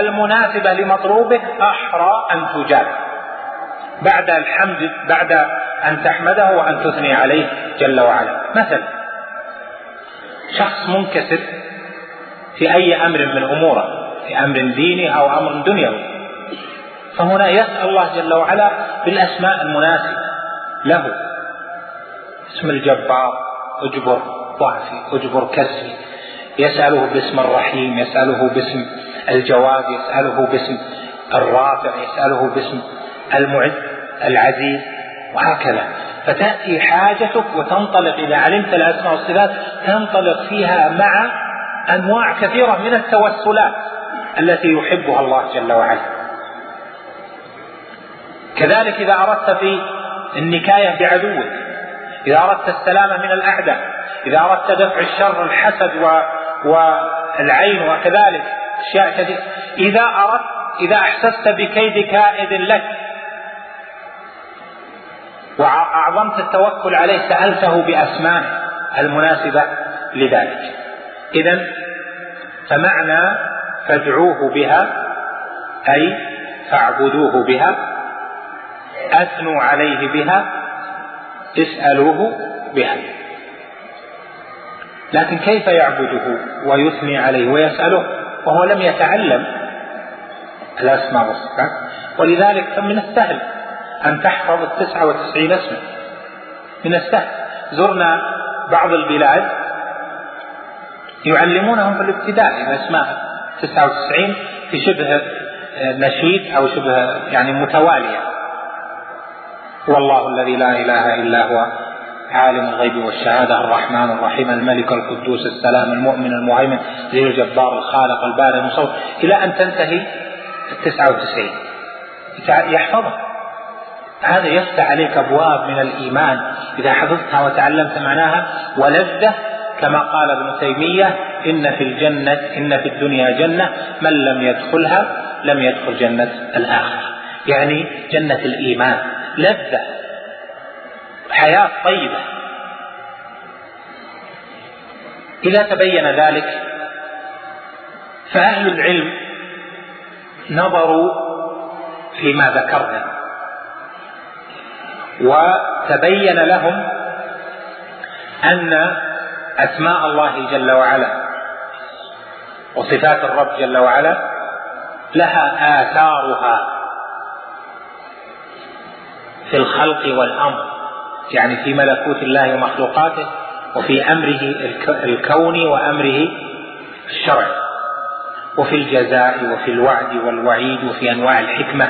المناسبة لمطلوبك أحرى أن تجاب. بعد الحمد بعد أن تحمده وأن تثني عليه جل وعلا. مثلا شخص منكسر في أي أمر من أموره في أمر ديني أو أمر دنيوي. فهنا يسأل الله جل وعلا بالأسماء المناسبة له. اسم الجبار أجبر ضعفي أجبر كسري. يسأله باسم الرحيم يسأله باسم الجواد يسأله باسم الرافع يسأله باسم المعد العزيز وهكذا. فتأتي حاجتك وتنطلق إذا علمت الأسماء والصفات تنطلق فيها مع أنواع كثيرة من التوسلات التي يحبها الله جل وعلا. كذلك إذا أردت في النكاية بعدوك إذا أردت السلامة من الأعداء إذا أردت دفع الشر الحسد و... والعين وكذلك أشياء كثيرة. إذا أردت إذا أحسست بكيد كائد لك وأعظمت التوكل عليه سألته بأسمائه المناسبة لذلك. إذا فمعنى فادعوه بها أي فاعبدوه بها أثنوا عليه بها اسألوه بها. لكن كيف يعبده ويثني عليه ويسأله؟ وهو لم يتعلم الأسماء والصفات. ولذلك من السهل أن تحفظ التسعة وتسعين اسما من السهل. زرنا بعض البلاد يعلمونهم في الابتداء الأسماء 99 في شبه نشيد أو شبه يعني متوالية. هو الله الذي لا إله إلا هو عالم الغيب والشهادة الرحمن الرحيم الملك القدوس السلام المؤمن المهيمن ذي الجبار الخالق البارئ المصور. إلى أن تنتهي التسعة وتسعين. يحفظها هذا يفتح عليك أبواب من الإيمان. إذا حفظتها وتعلمت معناها ولذة كما قال ابن تيمية إن في الجنة إن في الدنيا جنة من لم يدخلها لم يدخل جنة الآخرة. يعني جنة الإيمان لذة حياة طيبة. إذا تبين ذلك فأهل العلم نظروا فيما ذكرنا وتبين لهم أن أسماء الله جل وعلا وصفات الرب جل وعلا لها آثارها في الخلق والأمر يعني في ملكوت الله ومخلوقاته وفي أمره الكوني وأمره الشرعي وفي الجزاء وفي الوعد والوعيد وفي أنواع الحكمة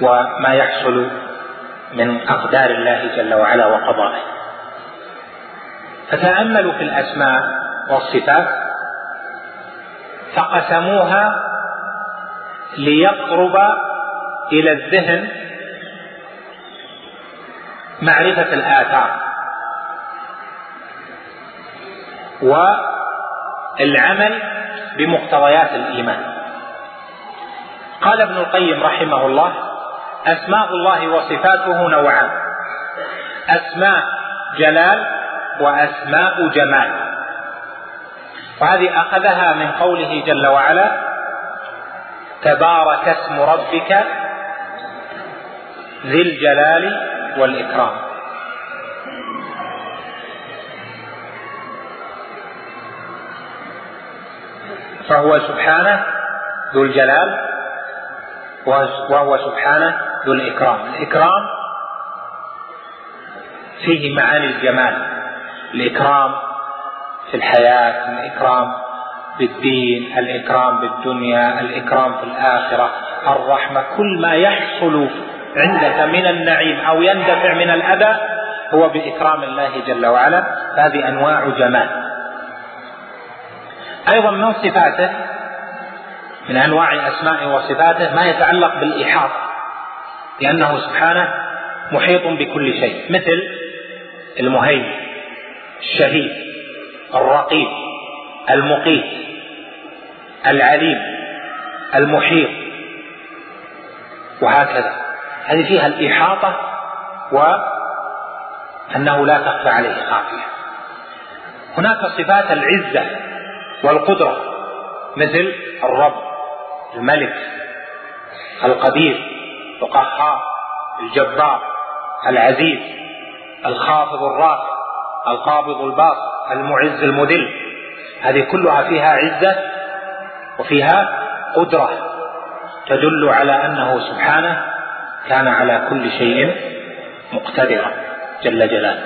وما يحصل من أقدار الله جل وعلا وقضائه. فتأملوا في الأسماء والصفات فقسموها ليقرب إلى الذهن معرفة الآثار والعمل بمقتضيات الإيمان. قال ابن القيم رحمه الله أسماء الله وصفاته نوعان أسماء جلال وأسماء جمال. وهذه أخذها من قوله جل وعلا تبارك اسم ربك ذي الجلال والإكرام. فهو سبحانه ذو الجلال وهو سبحانه ذو الإكرام. الإكرام فيه معاني الجمال. الإكرام في الحياة الإكرام بالدين الإكرام بالدنيا الإكرام في الآخرة الرحمة كل ما يحصل عندك من النعيم أو يندفع من الأذى هو بإكرام الله جل وعلا. هذه أنواع جمال. أيضا من صفاته من أنواع أسمائه وصفاته ما يتعلق بالإحاطة لأنه سبحانه محيط بكل شيء مثل المهيمن. الشهيد الرقيب المقيت العليم المحيط. وهكذا. هذه فيها الإحاطة وأنه لا تخفى عليه خافية. هناك صفات العزة والقدرة مثل الرب الملك القدير القهار الجبار العزيز الخافض الرافع القابض الباسط المعز المذل. هذه كلها فيها عزة وفيها قدرة تدل على أنه سبحانه كان على كل شيء مقتدرا جل جلاله.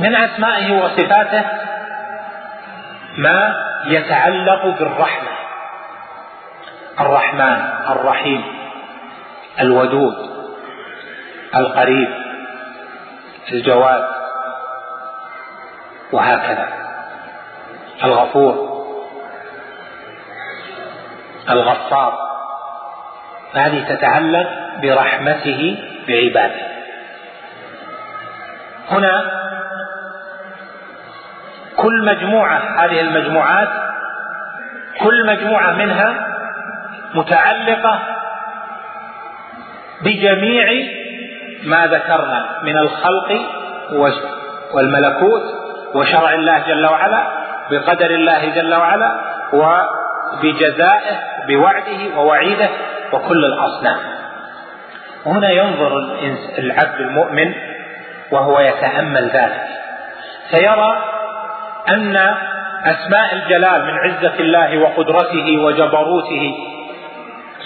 من أسمائه وصفاته ما يتعلق بالرحمة. الرحمن الرحيم الودود القريب. الجواد وهكذا. الغفور الغفار هذه تتعلق برحمته بعباده. هنا كل مجموعة هذه المجموعات كل مجموعة منها متعلقة بجميع ما ذكرنا من الخلق والملكوت وشرع الله جل وعلا بقدر الله جل وعلا وبجزائه بوعده ووعيده وكل الأصنام. هنا ينظر العبد المؤمن وهو يتأمل ذلك. فيرى أن أسماء الجلال من عزة الله وقدرته وجبروته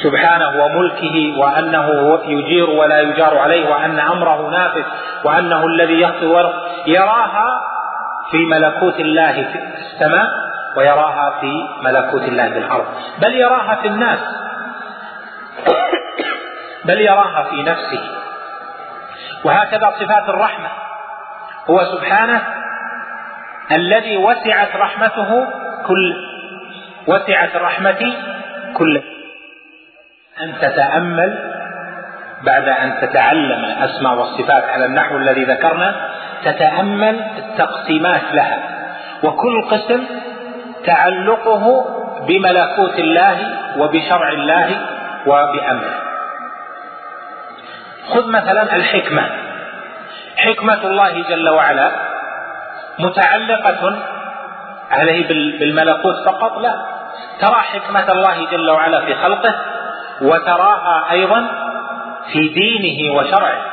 سبحانه وملكه وأنه يجير ولا يجار عليه وأن أمره نافذ وأنه الذي يخطي يراها في ملكوت الله في السماء ويراها في ملكوت الله في الأرض. بل يراها في الناس. بل يراها في نفسه. وهكذا صفات الرحمة. هو سبحانه الذي وسعت رحمته كل وسعت رحمتي كل أن تتأمل بعد أن تتعلم الأسماء والصفات على النحو الذي ذكرنا تتأمل التقسيمات لها. وكل قسم تعلقه بملكوت الله وبشرع الله وبأمره. خذ مثلا الحكمة. حكمة الله جل وعلا متعلقة عليه بالملكوت فقط لا. ترى حكمة الله جل وعلا في خلقه وتراها أيضا في دينه وشرعه.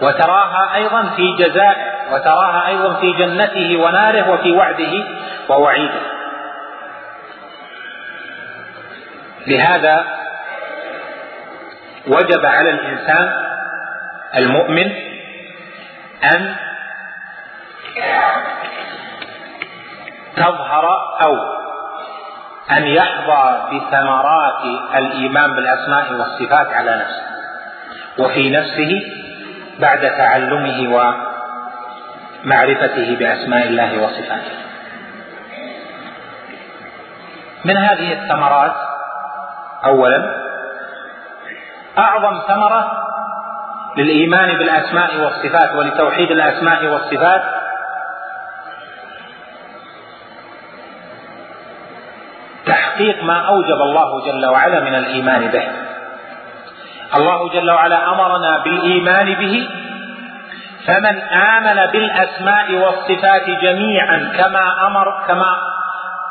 وتراها أيضا في جزائه وتراها أيضا في جنته وناره وفي وعده ووعيده. لهذا وجب على الإنسان المؤمن أن تظهر أو أن يحظى بثمرات الإيمان بالأسماء والصفات على نفسه وفي نفسه بعد تعلمه ومعرفته بأسماء الله وصفاته. من هذه الثمرات أولا أعظم ثمرة للإيمان بالأسماء والصفات ولتوحيد الأسماء والصفات تحقيق ما أوجب الله جل وعلا من الإيمان به. الله جل وعلا أمرنا بالإيمان به فمن آمن بالأسماء والصفات جميعا كما أمر كما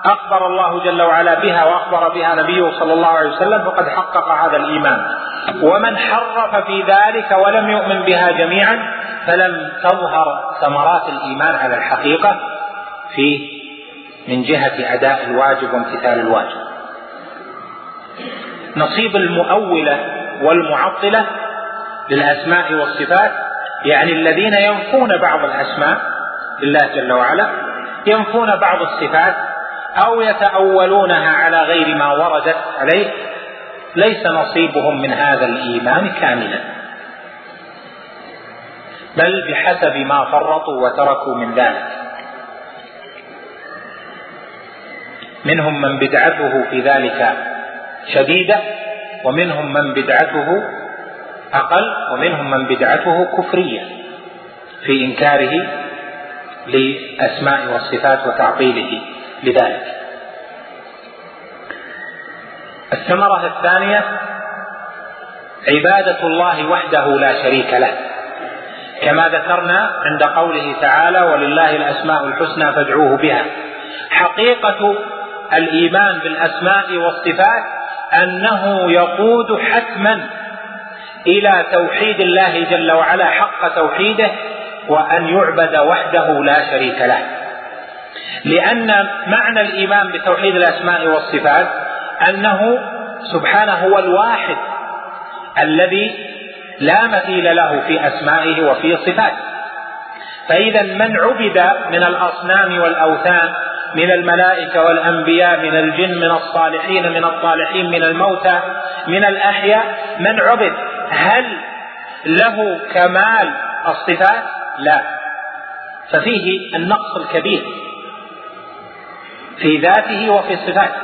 أخبر الله جل وعلا بها وأخبر بها نبيه صلى الله عليه وسلم فقد حقق هذا الإيمان. ومن حرف في ذلك ولم يؤمن بها جميعا فلم تظهر ثمرات الإيمان على الحقيقة. في من جهة أداء الواجب وامتثال الواجب. نصيب المؤولة والمعطلة للأسماء والصفات يعني الذين ينفون بعض الأسماء لله جل وعلا ينفون بعض الصفات أو يتأولونها على غير ما وردت عليه ليس نصيبهم من هذا الإيمان كاملا. بل بحسب ما فرطوا وتركوا من ذلك. منهم من بدعته في ذلك شديدة ومنهم من بدعته أقل ومنهم من بدعته كفرية في إنكاره لأسماء والصفات وتعطيله لذلك. الثمرة الثانية عبادة الله وحده لا شريك له. كما ذكرنا عند قوله تعالى ولله الأسماء الحسنى فادعوه بها. حقيقة الإيمان بالأسماء والصفات أنه يقود حتما إلى توحيد الله جل وعلا حق توحيده وأن يعبد وحده لا شريك له. لأن معنى الإيمان بتوحيد الأسماء والصفات أنه سبحانه هو الواحد الذي لا مثيل له في أسمائه وفي صفاته. فإذا من عبد من الأصنام والأوثان من الملائكة والأنبياء من الجن من الصالحين من الصالحين من الموتى من الأحياء. من عبد؟ هل له كمال الصفات؟ لا. ففيه النقص الكبير في ذاته وفي صفاته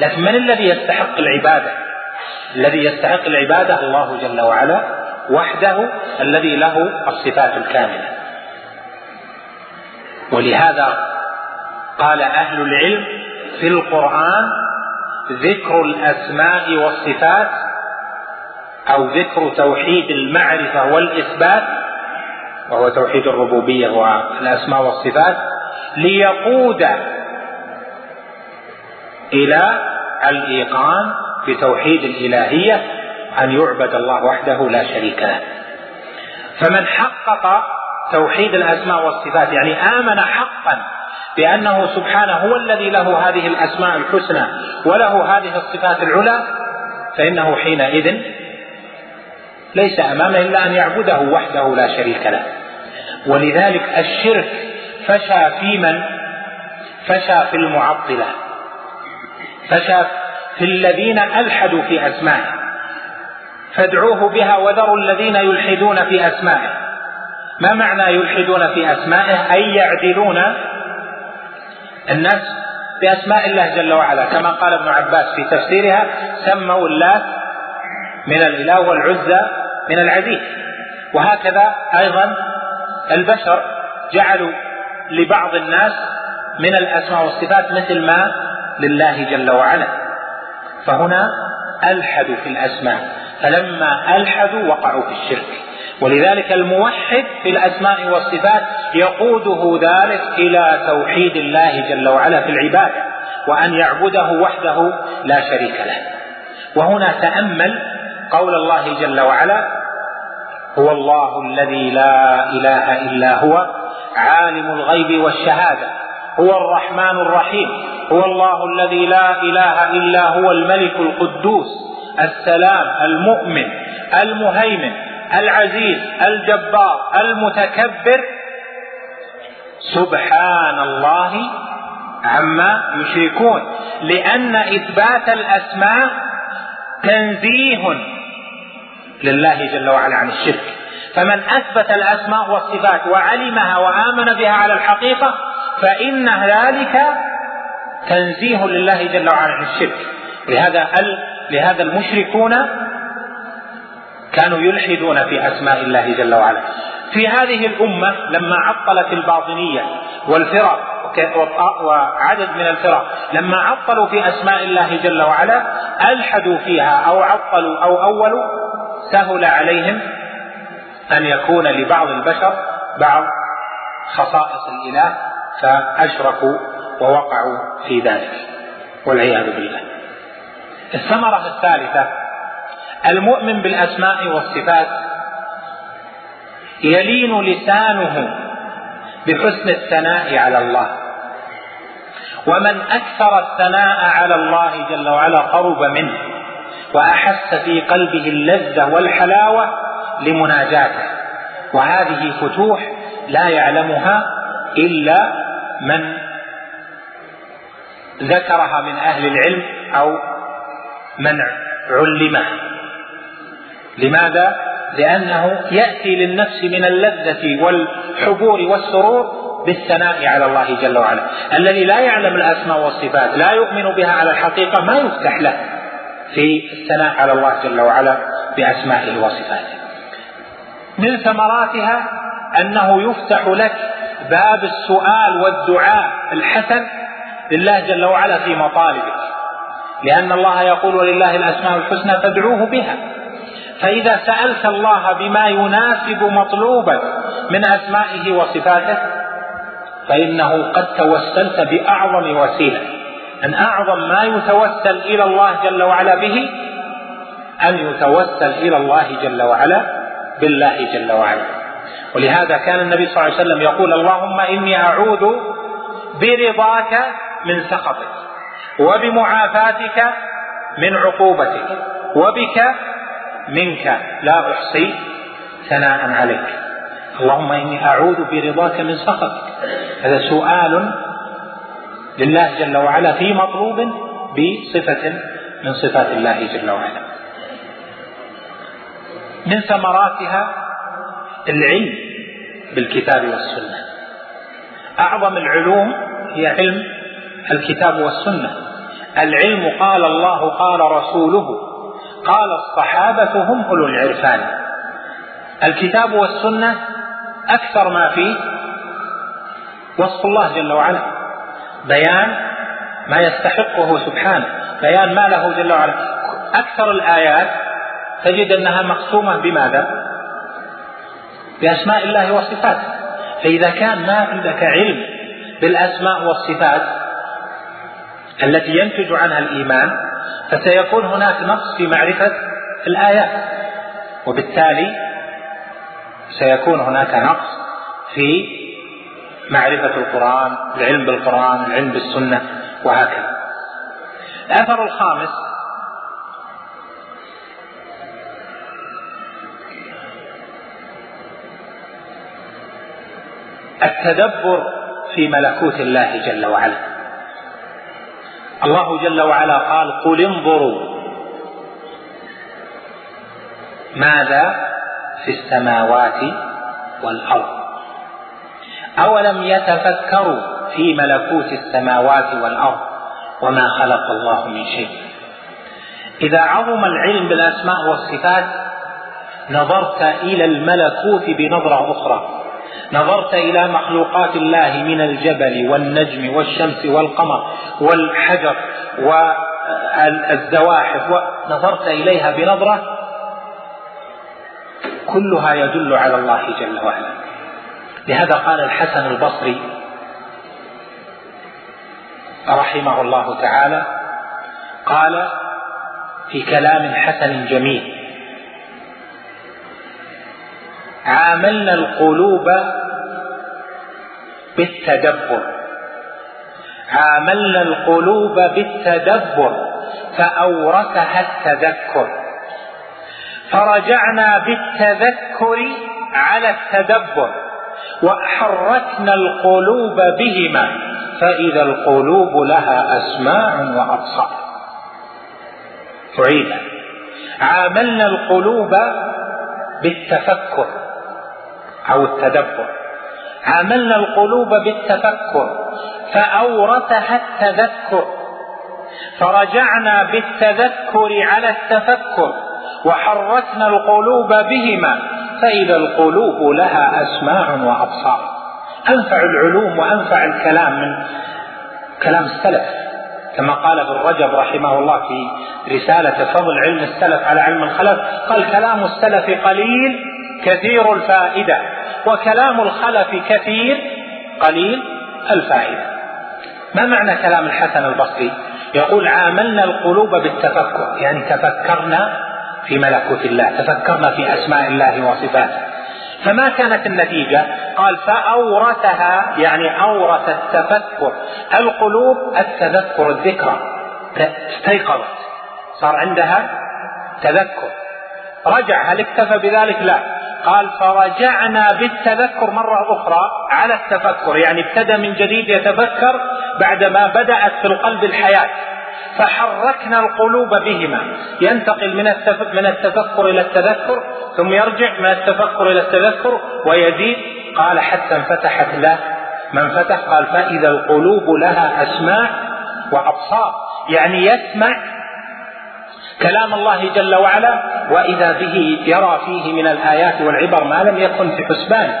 لكن من الذي يستحق العبادة؟ الذي يستحق العبادة الله جل وعلا وحده الذي له الصفات الكاملة. ولهذا قال أهل العلم في القرآن ذكر الأسماء والصفات أو ذكر توحيد المعرفة والإثبات وهو توحيد الربوبية والأسماء والصفات ليقود إلى الإيقان بتوحيد الإلهية أن يعبد الله وحده لا شريك له. فمن حقق توحيد الأسماء والصفات يعني آمن حقا بأنه سبحانه هو الذي له هذه الأسماء الحسنى وله هذه الصفات العلى فإنه حينئذ ليس أمامه إلا أن يعبده وحده لا شريك له. ولذلك الشرك فشى في من؟ فشى في المعطلة. فشى في الذين ألحدوا في أسمائه فادعوه بها وذروا الذين يلحدون في أسمائه ما معنى يلحدون في أسمائه أي يعدلون الناس بأسماء الله جل وعلا كما قال ابن عباس في تفسيرها سموا اللات من الإله والعزى من العزيز. وهكذا أيضا البشر جعلوا لبعض الناس من الأسماء والصفات مثل ما لله جل وعلا. فهنا ألحدوا في الأسماء فلما ألحدوا وقعوا في الشرك. ولذلك الموحد في الأسماء والصفات يقوده ذلك إلى توحيد الله جل وعلا في العبادة وأن يعبده وحده لا شريك له. وهنا تأمل قول الله جل وعلا هو الله الذي لا إله إلا هو عالم الغيب والشهادة هو الرحمن الرحيم هو الله الذي لا إله إلا هو الملك القدوس السلام المؤمن المهيمن العزيز الجبار المتكبر. سبحان الله عما يشركون. لأن إثبات الأسماء تنزيه لله جل وعلا عن الشرك. فمن أثبت الأسماء والصفات وعلمها وآمن بها على الحقيقة فإن ذلك تنزيه لله جل وعلا عن الشرك. لهذا لهذا المشركون كانوا يلحدون في أسماء الله جل وعلا. في هذه الأمة لما عطلت الباطنية والفرق وعدد من الفرق لما عطلوا في أسماء الله جل وعلا ألحدوا فيها أو عطلوا أو أولوا سهل عليهم أن يكون لبعض البشر بعض خصائص الإله فأشركوا ووقعوا في ذلك والعياذ بالله. الثمرة الثالثة المؤمن بالأسماء والصفات يلين لسانه بحسن الثناء على الله. ومن أكثر الثناء على الله جل وعلا قرب منه وأحس في قلبه اللذة والحلاوة لمناجاته. وهذه فتوح لا يعلمها إلا من ذكرها من أهل العلم أو من علمها لماذا؟ لأنه يأتي للنفس من اللذة والحبور والسرور بالثناء على الله جل وعلا. الذي لا يعلم الأسماء والصفات لا يؤمن بها على الحقيقة ما يفتح له في الثناء على الله جل وعلا بأسمائه وصفاته. من ثمراتها أنه يفتح لك باب السؤال والدعاء الحسن لله جل وعلا في مطالبك. لأن الله يقول ولله الأسماء الحسنى فادعوه بها. فإذا سألت الله بما يناسب مطلوبك من أسمائه وصفاته فإنه قد توسلت بأعظم وسيلة. أن أعظم ما يتوسل إلى الله جل وعلا به أن يتوسل إلى الله جل وعلا بالله جل وعلا. ولهذا كان النبي صلى الله عليه وسلم يقول اللهم إني أعوذ برضاك من سخطك وبمعافاتك من عقوبتك وبك منك لا أحصي ثناء عليك. اللهم إني أعوذ برضاك من سخطك. هذا سؤال لله جل وعلا في مطلوب بصفة من صفات الله جل وعلا. من ثمراتها العلم بالكتاب والسنة. أعظم العلوم هي علم الكتاب والسنة. العلم قال الله قال رسوله. قال الصحابة هم أولو العرفان. الكتاب والسنة أكثر ما فيه وصف الله جل وعلا. بيان ما يستحقه سبحانه بيان ما له جل وعلا. أكثر الآيات تجد أنها مقسومة بماذا؟ بأسماء الله وصفاته فإذا كان ما عندك علم بالأسماء والصفات التي ينتج عنها الإيمان فسيكون هناك نقص في معرفة الآيات. وبالتالي سيكون هناك نقص في معرفة القرآن العلم بالقرآن العلم بالسنة وهكذا. الأثر الخامس التدبر في ملكوت الله جل وعلا. الله جل وعلا قال قل انظروا ماذا في السماوات والأرض. أولم يتفكروا في ملكوت السماوات والأرض وما خلق الله من شيء؟ إذا عظم العلم بالأسماء والصفات نظرت إلى الملكوت بنظرة أخرى. نظرت إلى مخلوقات الله من الجبل والنجم والشمس والقمر والحجر والزواحف نظرت إليها بنظرة كلها يدل على الله جل وعلا. لهذا قال الحسن البصري رحمه الله تعالى قال في كلام حسن جميل عاملنا القلوب بالتدبر. عاملنا القلوب بالتدبر فأورثها التذكر. فرجعنا بالتذكر على التدبر وحركنا القلوب بهما فإذا القلوب لها أسماع وأبصار. أعيد عاملنا القلوب بالتفكر. أو التدبر. عاملنا القلوب بالتفكر فأورثها التذكر فرجعنا بالتذكر على التفكر وحركنا القلوب بهما فإذا القلوب لها أسماع وأبصار. أنفع العلوم وأنفع الكلام من كلام السلف. كما قال ابن رجب رحمه الله في رسالة فضل علم السلف على علم الخلف قال كلام السلف قليل كثير الفائدة. وكلام الخلف كثير قليل الفائدة. ما معنى كلام الحسن البصري؟ يقول عاملنا القلوب بالتفكر يعني تفكرنا في ملكوت الله تفكرنا في أسماء الله وصفاته. فما كانت النتيجة؟ قال فأورثها يعني أورث التفكر. القلوب التذكر الذكرى. استيقظت. صار عندها تذكر. رجع هل اكتفى بذلك؟ لا. قال فرجعنا بالتذكر مرة أخرى على التفكر يعني ابتدى من جديد يتفكر بعدما بدأت في القلب الحياة فحركنا القلوب بهما ينتقل من من التفكر إلى التذكر ثم يرجع من التفكر إلى التذكر ويزيد قال حتى انفتحت له ما انفتح؟ قال فإذا القلوب لها اسماع وأبصار يعني يسمع كلام الله جل وعلا وإذا به يرى فيه من الآيات والعبر ما لم يكن في حسبان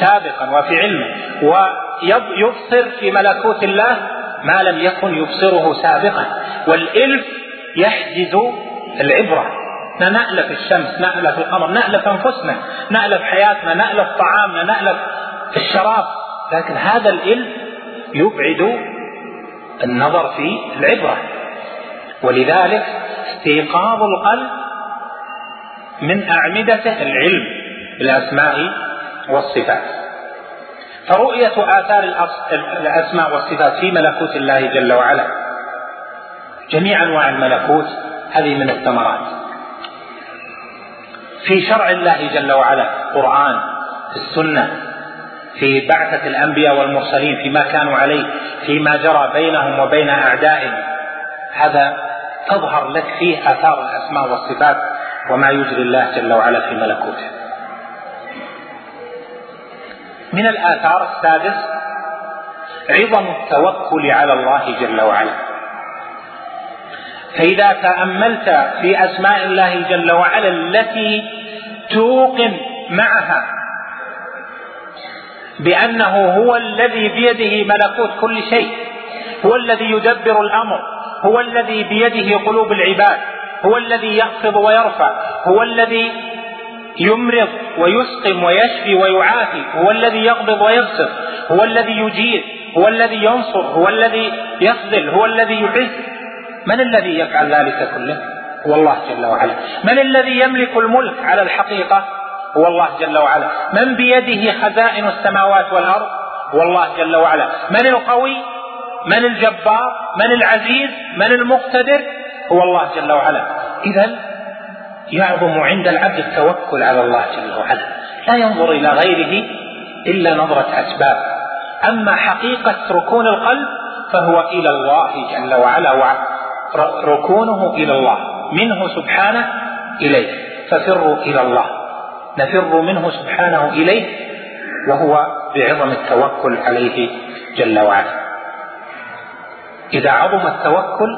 سابقا وفي علمه ويبصر في ملكوت الله ما لم يكن يبصره سابقا. والإلف يحجز العبرة. نألف الشمس نألف القمر نألف أنفسنا نألف حياتنا نألف طعامنا نألف الشراب. لكن هذا الإلف يبعد النظر في العبرة. ولذلك استيقاظ القلب من أعمدته العلم بالأسماء والصفات. فرؤية آثار الأسماء والصفات في ملكوت الله جل وعلا. جميع أنواع الملكوت هذه من الثمرات. في شرع الله جل وعلا قرآن في السنة في بعثة الأنبياء والمرسلين فيما كانوا عليه فيما جرى بينهم وبين أعدائهم هذا تظهر لك فيه آثار الأسماء والصفات وما يجري الله جل وعلا في ملكوته. من الآثار السادس عظم التوكل على الله جل وعلا. فإذا تأملت في أسماء الله جل وعلا التي توقن معها بأنه هو الذي بيده ملكوت كل شيء هو الذي يدبر الأمر هو الذي بيده قلوب العباد هو الذي يخفض ويرفع هو الذي يمرض ويسقم ويشفي ويعافي هو الذي يقبض ويبسط هو الذي يجير هو الذي ينصر هو الذي يخذل هو الذي يعز من الذي يفعل ذلك كله؟ هو الله جل وعلا. من الذي يملك الملك على الحقيقة؟ هو الله جل وعلا. من بيده خزائن السماوات والأرض؟ هو الله جل وعلا. من القوي؟ من الجبار من العزيز من المقتدر؟ هو الله جل وعلا. إذا يعظم عند العبد التوكل على الله جل وعلا. لا ينظر إلى غيره إلا نظرة أسباب. أما حقيقة ركون القلب فهو إلى الله جل وعلا ركونه إلى الله منه سبحانه إليه. ففروا إلى الله. نفر منه سبحانه إليه وهو بعظم التوكل عليه جل وعلا. إذا عظم التوكل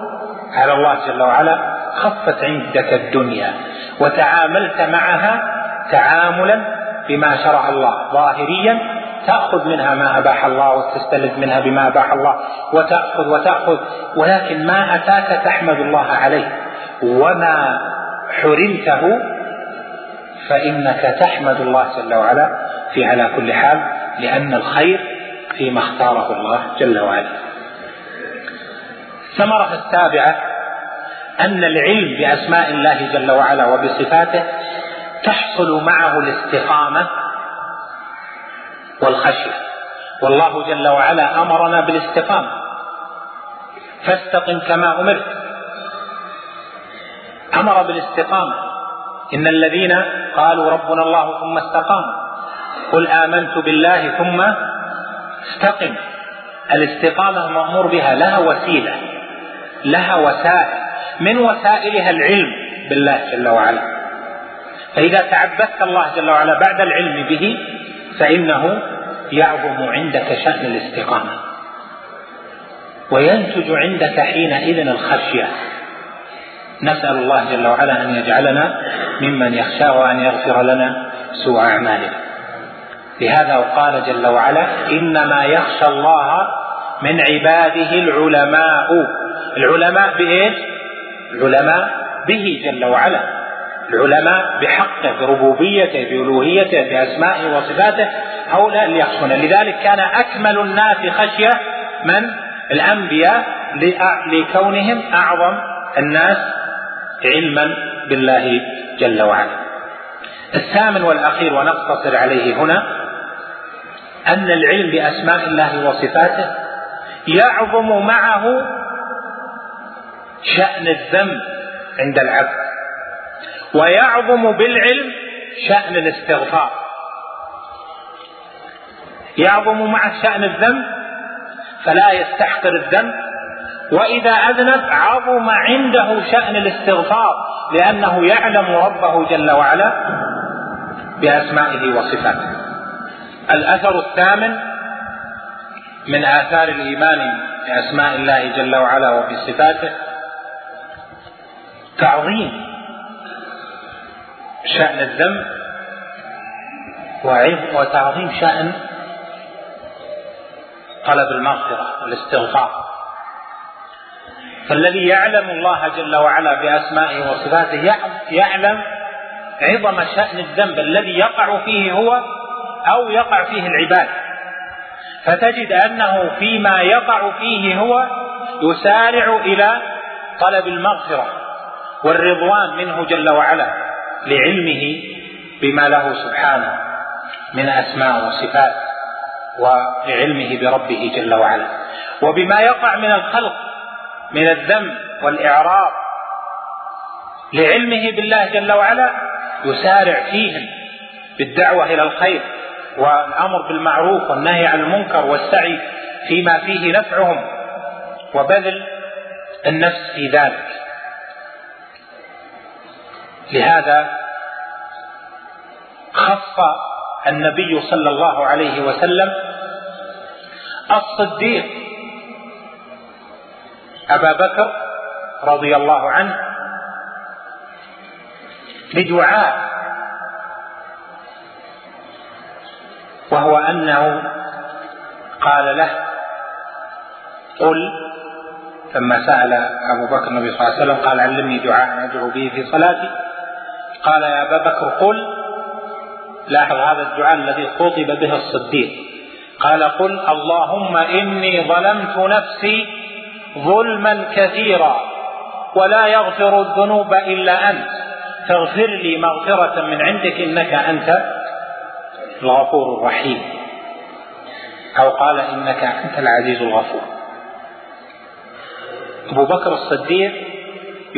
على الله جل وعلا خفت عندك الدنيا وتعاملت معها تعاملا بما شرع الله ظاهريا تأخذ منها ما أباح الله وتستلذ منها بما أباح الله وتأخذ وتأخذ ولكن ما أتاك تحمد الله عليه وما حرمته فإنك تحمد الله جل وعلا في على كل حال لأن الخير فيما اختاره الله جل وعلا. الثمرة السابعة أن العلم بأسماء الله جل وعلا وبصفاته تحصل معه الاستقامة والخشية. والله جل وعلا أمرنا بالاستقامة. فاستقم كما أمرت. أمر بالاستقامة. إن الذين قالوا ربنا الله ثم استقاموا قل آمنت بالله ثم استقم. الاستقامة المأمور بها لها وسيلة. لها وسائل من وسائلها العلم بالله جل وعلا. فإذا تعبدت الله جل وعلا بعد العلم به فإنه يعظم عندك شأن الاستقامة. وينتج عندك حينئذ الخشية. نسأل الله جل وعلا أن يجعلنا ممن يخشاه وأن يغفر لنا سوء أعمالنا. لهذا وقال جل وعلا إنما يخشى الله من عباده العلماء. العلماء بإيش؟ العلماء به جل وعلا. العلماء بحقه بربوبيته بألوهيته بأسمائه وصفاته. هؤلاء اللي يخشون لذلك كان أكمل الناس خشية من؟ الأنبياء لكونهم أعظم الناس علما بالله جل وعلا. الثامن والأخير ونقتصر عليه هنا أن العلم بأسماء الله وصفاته يعظم معه شأن الذنب عند العبد. ويعظم بالعلم شأن الاستغفار. يعظم مع شأن الذنب فلا يستحقر الذنب. وإذا أذنب عظم عنده شأن الاستغفار لأنه يعلم ربه جل وعلا بأسمائه وصفاته. الأثر الثامن من آثار الإيمان بأسماء الله جل وعلا وبصفاته تعظيم. شأن الذنب وتعظيم شأن طلب المغفرة والاستغفار. فالذي يعلم الله جل وعلا بأسمائه وصفاته يعلم عظم شأن الذنب الذي يقع فيه هو أو يقع فيه العباد. فتجد أنه فيما يقع فيه هو يسارع إلى طلب المغفرة. والرضوان منه جل وعلا لعلمه بما له سبحانه من أسماء وصفات ولعلمه بربه جل وعلا. وبما يقع من الخلق من الذنب والإعراض لعلمه بالله جل وعلا يسارع فيهم بالدعوة إلى الخير والأمر بالمعروف والنهي عن المنكر والسعي فيما فيه نفعهم وبذل النفس في ذلك. لهذا خص النبي صلى الله عليه وسلم الصديق أبا بكر رضي الله عنه بدعاء وهو أنه قال له قل لما سأل أبو بكر النبي صلى الله عليه وسلم قال علمني دعاء أدعو به في صلاتي. قال يا أبا بكر قل لاحظ هذا الدعاء الذي خطب به الصديق. قال قل اللهم إني ظلمت نفسي ظلما كثيرا ولا يغفر الذنوب إلا أنت. فاغفر لي مغفرة من عندك إنك أنت الغفور الرحيم. أو قال إنك أنت العزيز الغفور. أبو بكر الصديق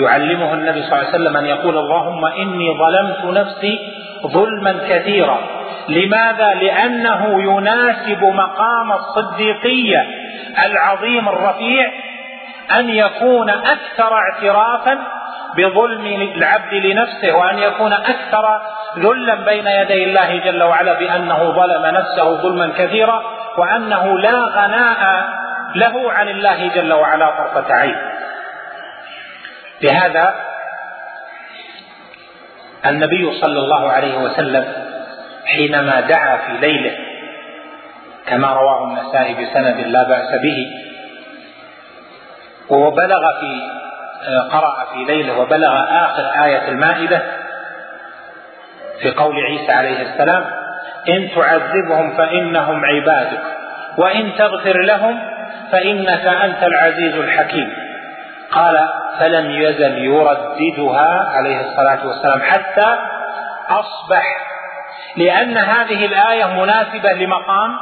يعلمه النبي صلى الله عليه وسلم أن يقول اللهم إني ظلمت نفسي ظلما كثيرا. لماذا؟ لأنه يناسب مقام الصديقية العظيم الرفيع أن يكون أكثر اعترافا بظلم العبد لنفسه وأن يكون أكثر ذلا بين يدي الله جل وعلا بأنه ظلم نفسه ظلما كثيرا وأنه لا غناء له عن الله جل وعلا طرفة عين. لهذا النبي صلى الله عليه وسلم حينما دعا في ليله كما رواه النسائي بسند لا بأس به وبلغ في قرأ في ليله وبلغ آخر آية المائدة في قول عيسى عليه السلام إن تعذبهم فإنهم عبادك وإن تغفر لهم فإنك أنت العزيز الحكيم. قال فلم يزل يرددها عليه الصلاة والسلام حتى أصبح لأن هذه الآية مناسبة لمقام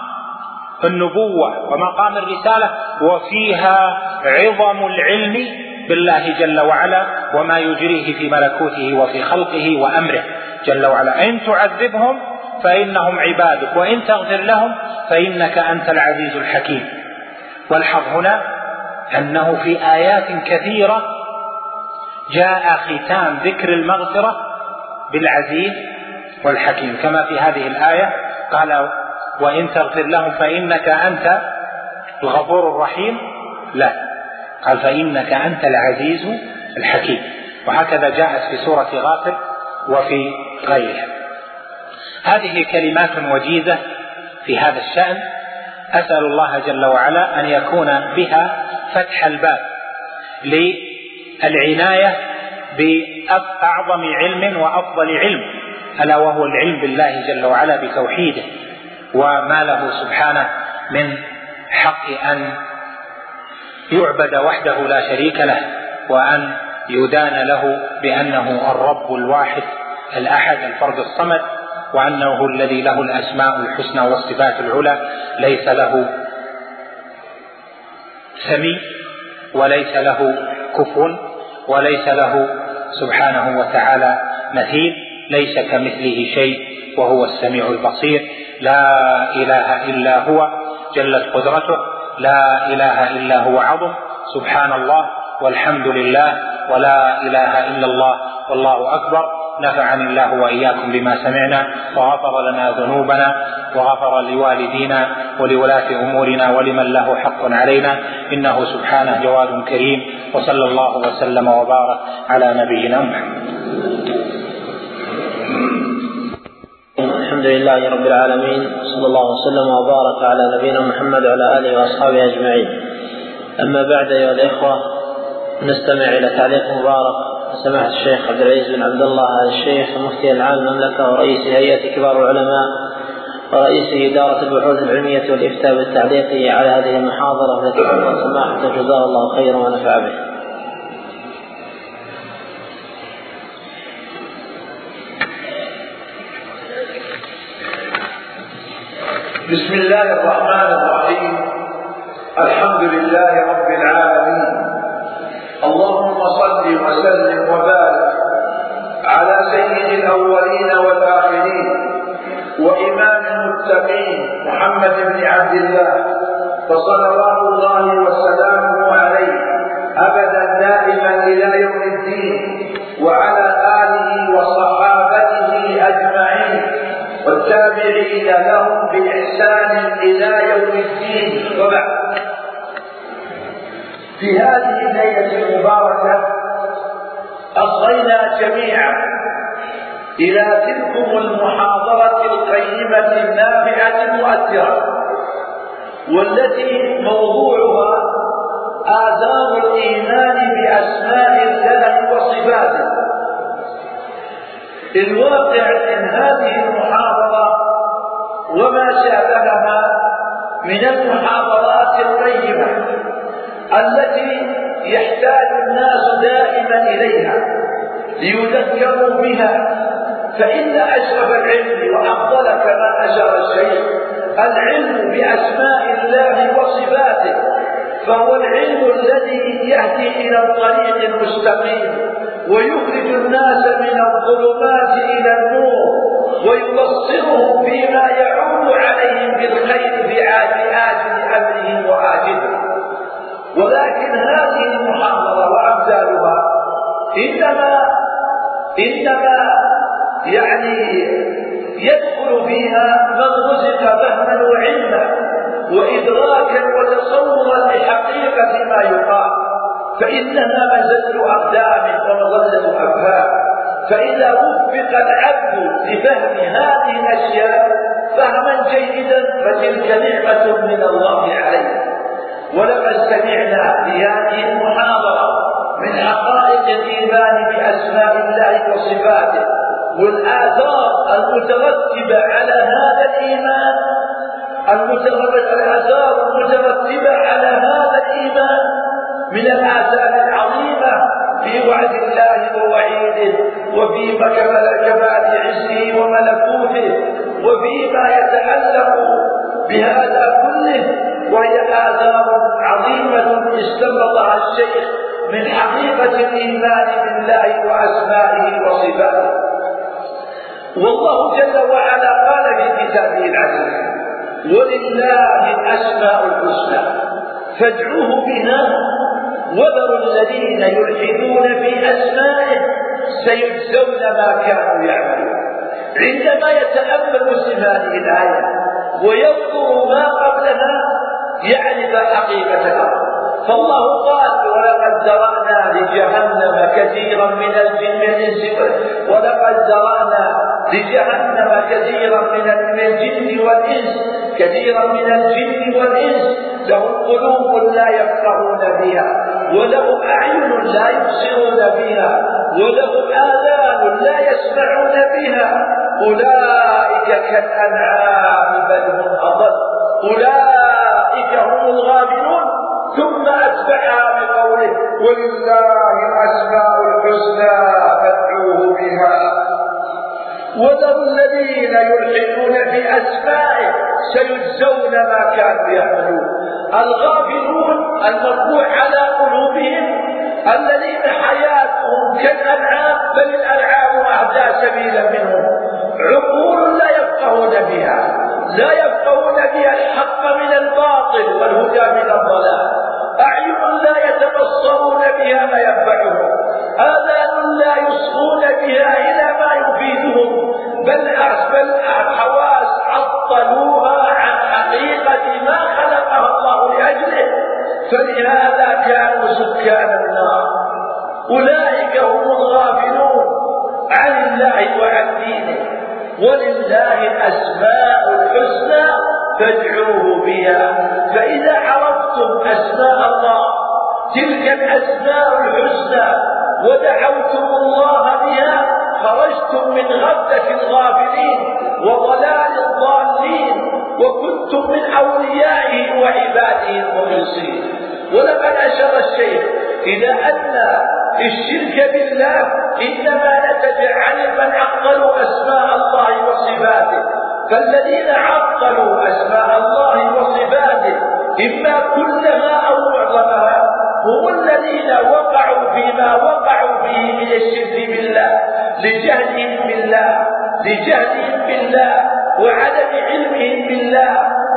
النبوة ومقام الرسالة وفيها عظم العلم بالله جل وعلا وما يجريه في ملكوته وفي خلقه وأمره جل وعلا. إن تعذبهم فإنهم عبادك وإن تغفر لهم فإنك أنت العزيز الحكيم. والحظ هنا أنه في آيات كثيرة جاء ختام ذكر المغفرة بالعزيز والحكيم كما في هذه الآية قال وإن تغفر لهم فإنك أنت الغفور الرحيم. لا قال فإنك أنت العزيز الحكيم. وهكذا جاءت في سورة غافر وفي غيرها. هذه كلمات وجيزة في هذا الشأن. أسأل الله جل وعلا أن يكون بها فتح الباب للعناية بأعظم علم وأفضل علم ألا وهو العلم بالله جل وعلا بتوحيده وما له سبحانه من حق أن يعبد وحده لا شريك له وأن يدان له بأنه الرب الواحد الأحد الفرد الصمد وأنه الذي له الأسماء الحسنى والصفات العلى ليس له سمي وليس له كفو وليس له سبحانه وتعالى مثيل ليس كمثله شيء وهو السميع البصير. لا إله إلا هو جلت قدرته. لا إله إلا هو عظم. سبحان الله والحمد لله ولا إله إلا الله والله أكبر. نفعني الله وإياكم بما سمعنا وغفر لنا ذنوبنا وغفر لوالدينا ولولاة أمورنا ولمن له حق علينا إنه سبحانه جواد كريم وصلى الله وسلم وبارك على نبينا محمد. الحمد لله رب العالمين صلى الله وسلم وبارك على نبينا محمد وعلى آله وأصحابه أجمعين. أما بعد أيها الإخوة نستمع إلى تعليق مبارك سماحة الشيخ عبد العزيز بن عبد الله الشيخ مفتي العام المملكة ورئيس هيئة كبار العلماء ورئيس إدارة البحوث العلمية والإفتاء بالتعليق على هذه المحاضرة التي سماحة جزاه الله خيرا ونفع به. بسم الله الرحمن الرحيم الحمد لله رب العالمين وسلم وبارك على سيد الأولين والآخرين وإمام المتقين محمد بن عبد الله. فصلوات الله وسلامه عليه ابدا دائما إلى يوم الدين وعلى آله وصحابته أجمعين. والتابعين لهم بإحسان إلى يوم الدين. وبعد. في هذه الليلة المباركة أصغينا جميعا إلى تلكم المحاضرة القيمة النافعة المؤثرة والتي موضوعها آداب الإيمان بأسماء الله وصفاته الواقع من هذه المحاضرة وما شابهها من المحاضرات القيمة. التي يحتاج الناس دائما إليها ليذكروا بها. فإن أشرف العلم وأفضل كما أشار الشيخ. العلم بأسماء الله وصفاته فهو العلم الذي يهدي إلى الطريق المستقيم ويخرج الناس من الظلمات إلى النور ويبصرهم فيما يعود عليهم بالخير في عاجل آجل أمرهم وآجله. ولكن هذه المحاضرة وأمثالها إنما إنما يعني يدخل فيها من رزق فهما وعلما وإدراكا وتصورا لحقيقة ما يقال. فإنها مزلة أقدام ومظلة أفهام فإذا وفق العبد لفهم هذه الأشياء فهما جيدا فتلك نعمة من الله علينا ولقد سمعنا في هذه المحاضرة من حقائق الإيمان بأسماء الله وصفاته والآثار المترتبة على هذا الإيمان الآثار المترتبة على هذا الإيمان من الآثار العظيمة في وعد الله ووعيده وفي كمال عزه وملكوته وفيما يتعلق بهذا كله. وهي آثار عظيمة استنبطها الشيخ من حقيقة الإيمان بالله وأسمائه وصفاته. والله جل وعلا قال في كتابه العزيز ولله الأسماء الحسنى فادعوه بها وذروا الذين يلحدون في أسمائه سيجزون ما كانوا يعملون. عندما يتأمل هذه الآية ويذكر ما قبلها يعرف حقيقة فالله قال ولقد زرعنا لجهنم كثيرا من الجن والانس ولقد زرعنا لجهنم كثيرا من الجن والإنس كثيرا من الجن والإنس. لهم قلوب لا يفقهون بها ولهم أعين لا يبصرون بها ولهم آذان لا يسمعون بها. أولئك كالأنعام بل هم أضل. أولئك هم الغافلون ثم أتبعها بقوله ولله الأسماء الحسنى فادعوه بها. وذروا الذين يلحدون في أسمائه سيجزون ما كانوا يعملون. الغافلون المرفوع على قلوبهم الذين حياتهم كالأنعام بل الأنعام أهدى سبيلا منهم. عقول لا يفقهون بها. لا يفقهون بها الحق من الباطل والهدى من الضلال. أعين لا يتبصرون بها ما ينفعهم. آذان لا يصغون بها إلى ما يفيدهم. بل بل الحواس عطلوها عن حقيقة ما خلقها الله لأجله. فلهذا كانوا سكان النار. أولئك هم الغافلون عن الله وعن دينه. ولله الأسماء الحسنى فادعوه بها. فإذا عرفتم أسماء الله تلك الأسماء الحسنى ودعوتم الله بها خرجتم من غفلة الغافلين وضلال الضالين وكنتم من أوليائه وعباده المخلصين. ولقد أشار الشيخ إلى أن الشرك بالله إنما نتج عن من عقلوا أسماء الله وصفاته. فالذين عقلوا أسماء الله وصفاته إما كلها أو معظمها هم الذين وقعوا فيما وقعوا فيه من الشرك بالله لجهلهم بالله لجهلهم بالله وعدم علمهم بالله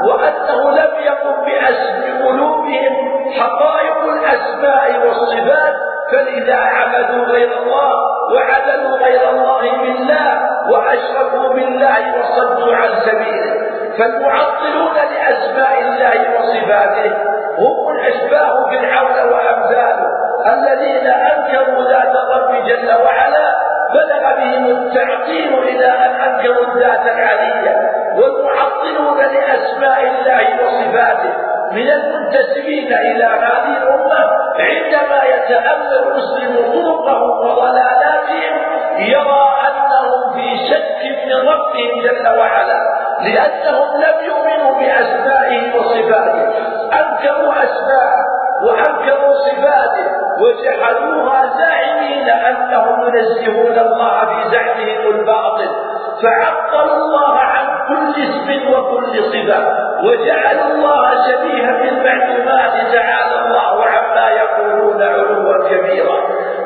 وأنه لم يقم بأسم قلوبهم حقائق الأسماء والصفات. فلذا عبدوا غير الله وعدلوا غير الله بالله وأشركوا بالله وصدوا عن سبيله. فالمعطلون لأسماء الله وصفاته هم الأشباه فرعون وأمثاله. الذين أنكروا ذات الرب جل وعلا بلغ بهم التعطيل إلى أن أنكروا الذات العلية. والمعطلون لأسماء الله وصفاته من المنتسبين إلى هذه الأمة عندما يتأمل المسلم طرقهم وضلالاتهم يرى أنهم في شك من ربهم جل وعلا لأنهم لم يؤمنوا بأسمائه وصفاته أنكروا أسماءه وأنكروا صفاته وجحدوها زاعمين أنهم ينزهون الله في زعمهم الباطل. فعطلوا الله عن كل اسم وكل صفة وجعلوا الله شبيها بالمعلومات تعالى الله. علوا كبيرا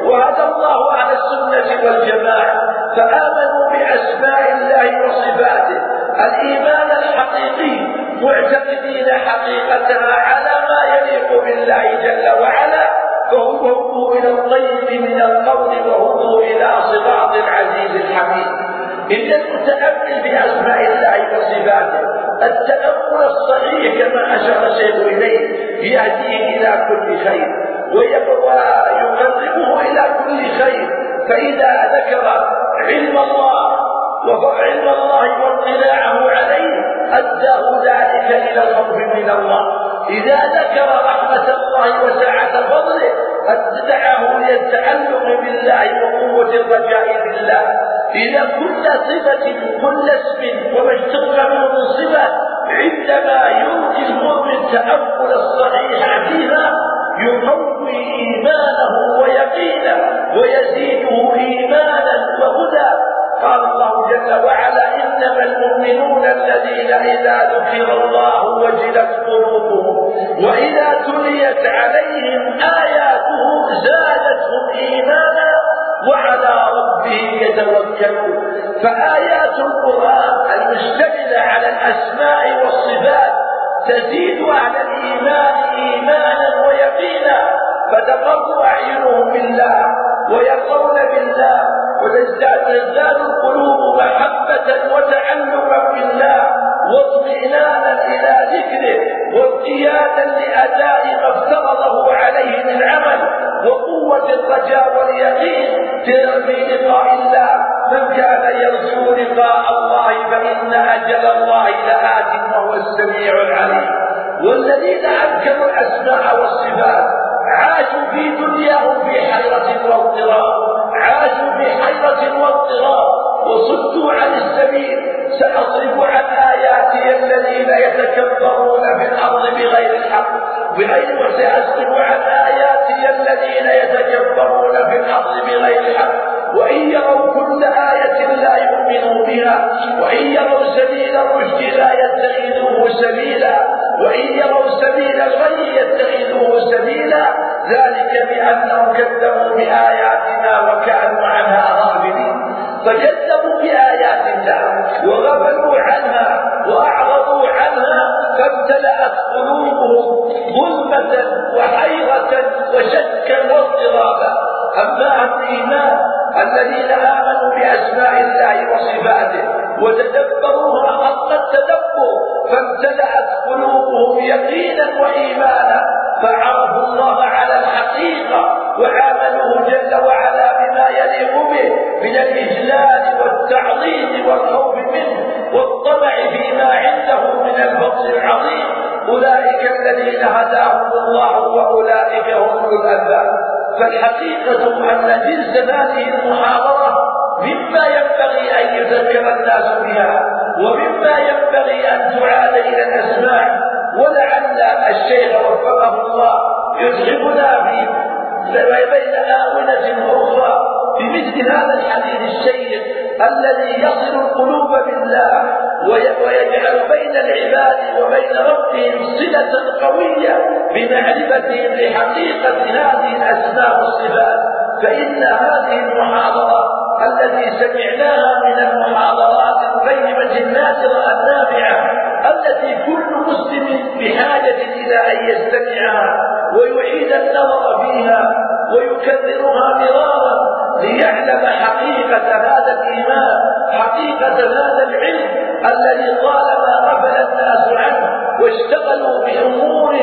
وهدى الله على السنة والجماعة. فآمنوا بأسماء الله وصفاته. الإيمان الحقيقي. معتقدين حقيقتها على ما يليق بالله جل وعلا. فهم هدوا إلى الطيب من القول وهدوا إلى صراط العزيز الحميد. إن المتأمل بأسماء الله وصفاته. التأمل الصحيح كما أشار الشيخ إليه يهديه إلى كل خير. ويقربه إلى كل خير فإذا ذكر علم الله وعلم الله واطلاعه عليه أداه ذلك إذا ذكر رحمة الله وسعة فضله أدعه للتعلق بالله وقوة الرجاء بالله. إذا كل صفة كل اسم وما اشتق منه من صفة عندما يلقي المؤمن تأمل الصحيح فيها يقوي إيمانه ويقينه ويزيده إيمانا وهدى. قال الله جل وعلا إنما المؤمنون الذين إذا ذكر الله وجلت قلوبهم وإذا تليت عليهم آياته زادتهم إيمانا وعلى ربهم يتوكلون. فآيات القرآن المشتملة على الأسماء والصفات تزيد أهل الإيمان إيمانا ويقينا فتقر أعينهم بالله ويرضون بالله وتزداد القلوب محبة وتعلقا بالله واطمئنانا إلى ذكره وارتيادا لأداء ما افترضه عليه من عمل وقوة الرجاء واليقين في لقاء الله. من كان يرجو لقاء الله فإن أجل الله لآت وهو السميع العليم. والذين أنكروا الأسماء والصفات عاشوا في دنياهم في حيرة واضطراب. عاشوا في حيرة واضطراب. وصدوا عن السبيل. سأصرف عن آياتي الذين يتكبرون في الأرض بغير الحق. بغير سأصرف عن آياتي الذين يتكبرون في الأرض بغير الحق. وإن يروا كل آية لا يؤمنوا بها وإن يروا سبيل الرشد لا يتخذوه سبيلا وإن يروا سبيل الغي يتخذوه سبيلا. ذلك بأنهم كذبوا بآياتنا وكانوا عنها غافلين. فكذبوا بآيات الله وغفلوا عنها وأعرضوا فامتلأت قلوبهم ظلمة وحيرة وشكا واضطرابا أما الإيمان الذين آمنوا بأسماء الله وصفاته وتدبروها حق التدبر فامتلأت قلوبهم يقينا وإيمانا فعرفوا الله على الحقيقة وعاملوه جل وعلا بما يليق به من الإجلال والتعظيم والخوف منه. والطمع فيما عنده من الفضل العظيم. أولئك الذين هداهم الله وأولئك هم أولو الألباب فالحقيقة أن جنس هذه المحاضرة مما ينبغي أن يذكر الناس بها ومما ينبغي أن تعاد إلى الأسماع ولعل الشيخ وفقه الله يدخلنا في بين آونة أخرى. بمثل هذا الحديث الشيق الذي يصل القلوب بالله ويجعل بين العباد وبين ربهم صلة قوية بمعرفتهم لحقيقة هذه الأسماء والصفات. فإن هذه المحاضرة التي سمعناها من المحاضرات القيمة النادرة النافعة التي كل مسلم بحاجة إلى أن يستمعها ويعيد النظر فيها ويكررها مرارا ليعلم حقيقة هذا الإيمان حقيقة هذا العلم الذي طالما غفل الناس عنه واشتغلوا بأمور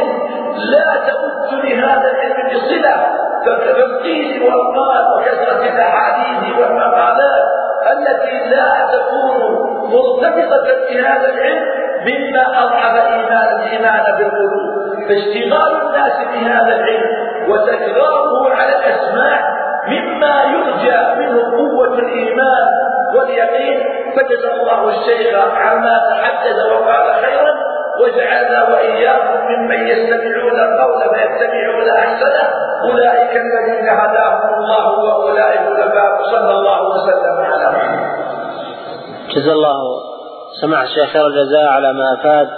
لا تمد لهذا العلم بصلة فالقيل والقال وكثرة الأحاديث والمقالات التي لا تكون مرتبطة بهذا العلم مما أضعف إيمان الإيمان بالقلوب فاشتغال الناس بهذا العلم وتكراره على الأسماع مما يرجى منه قوة الإيمان واليقين. فجزى الله الشيخ عما تحدث وقال خيرا واجعلنا وإياكم ممن يستمعون القول فيتبعون أحسنه. أولئك الذين هداهم الله وأولئك الألباب صلى الله وسلم على محمد. جزا الله سمع الشيخ خير الجزاء على ما أفاد.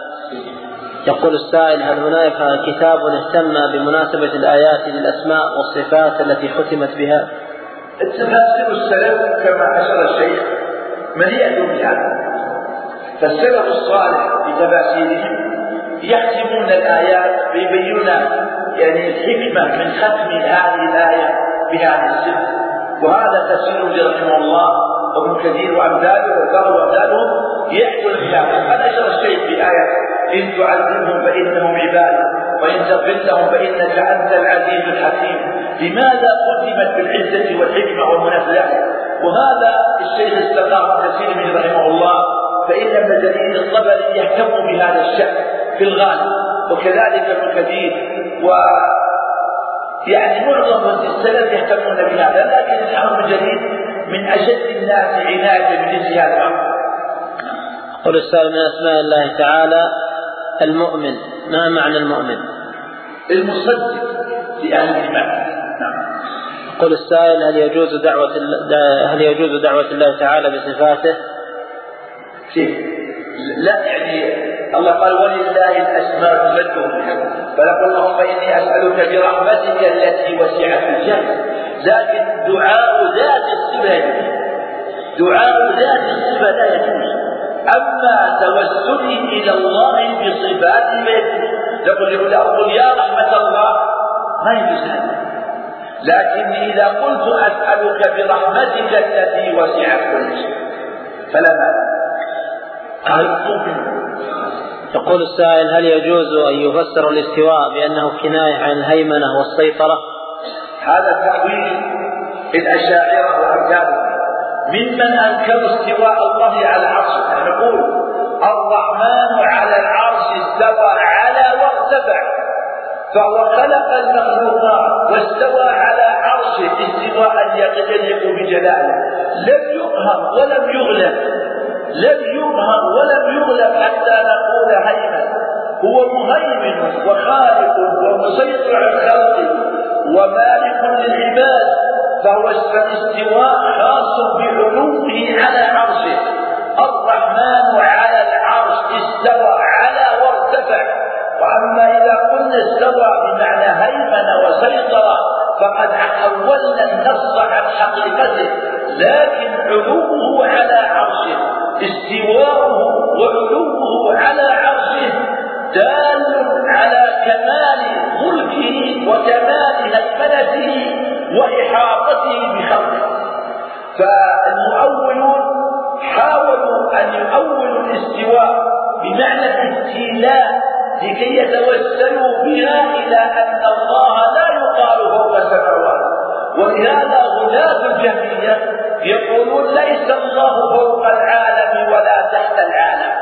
يقول السائل هل هناك كتاب اهتم بمناسبة الآيات للأسماء والصفات التي ختمت بها؟ تفسير السلف كما أشار الشيخ مليئة بهذا. فالسلف الصالح بتفاسيرهم يختمون الآيات ويبينون يعني الحكمة من ختم هذه الآية بهذه الصفة وهذا تفسير رحمه الله وابن كثير وأمثاله وقالوا وأمثالهم يحكوا الكتاب قد أشار الشيخ في آية إن تعذبهم فإنهم عباد وإن تغفر لهم فإنك أنت العزيز الحكيم. لماذا ختمت بالعزة والحكمة والمنزلة؟ وهذا الشيخ استقام كثير من رحمه الله؟ فإن ابن جرير الطبري يهتم بهذا الشأن في الغالب وكذلك ابن كثير. و يعني معظم السلف يهتمون بهذا لكن الامر جديد من أشد الناس بمثل هذا الامر. قل السائل من أسماء الله تعالى المؤمن ما معنى المؤمن؟ المصدق لأهل الإيمان نعم يقول السائل هل يجوز دعوة هل يجوز دعوة الله تعالى بصفاته؟ كيف؟ لا يعني الله قال ولله الأسماء فادعوه فنقول اللهم إني أسألك برحمتك التي وسعت الجنة لكن دعاء ذات الصفة دعاء ذات الصفة لا يجوز. أما توسلي إلى الله بصفاته فيجوز يقول أقول يا رحمة الله. ما يجوز لكني إذا قلت أسألك برحمتك التي وسعت كل شيء فلا مانع. يقول السائل هل يجوز أن يفسر الاستواء بأنه كناية عن الهيمنة والسيطرة؟ هذا تأويل الأشاعرة وأركانهم ممن أنكروا استواء الله على العرش نقول الرحمن على العرش استوى على وارتفع فهو خلق المخلوقات واستوى على عرشه استواء يليق بجلاله. لم يقهر ولم يغلب. لم يظهر ولم يغلب حتى نقول هيمن هو مهيمن وخالق ومسيطر على الخلق. ومالك للعباد فهو الاستواء خاص بعلومه على عرشه. الرحمن على العرش استوى على وارتفع. وأما إذا قلنا استوى بمعنى هيمن وسيطر فقد حولنا النص عن حقيقته. لكن علومه على عرشه استواؤه وعلومه على عرشه دال على كمال ملكه وكمال هيمنته وإحاطته بخلقه. فالمؤولون حاولوا أن يؤولوا الاستواء بمعنى الاستيلاء لكي يتوسلوا بها إلى أن الله لا يقال فوق السماوات ولهذا غلاة الجهمية يقولون ليس الله فوق العالم ولا تحت العالم.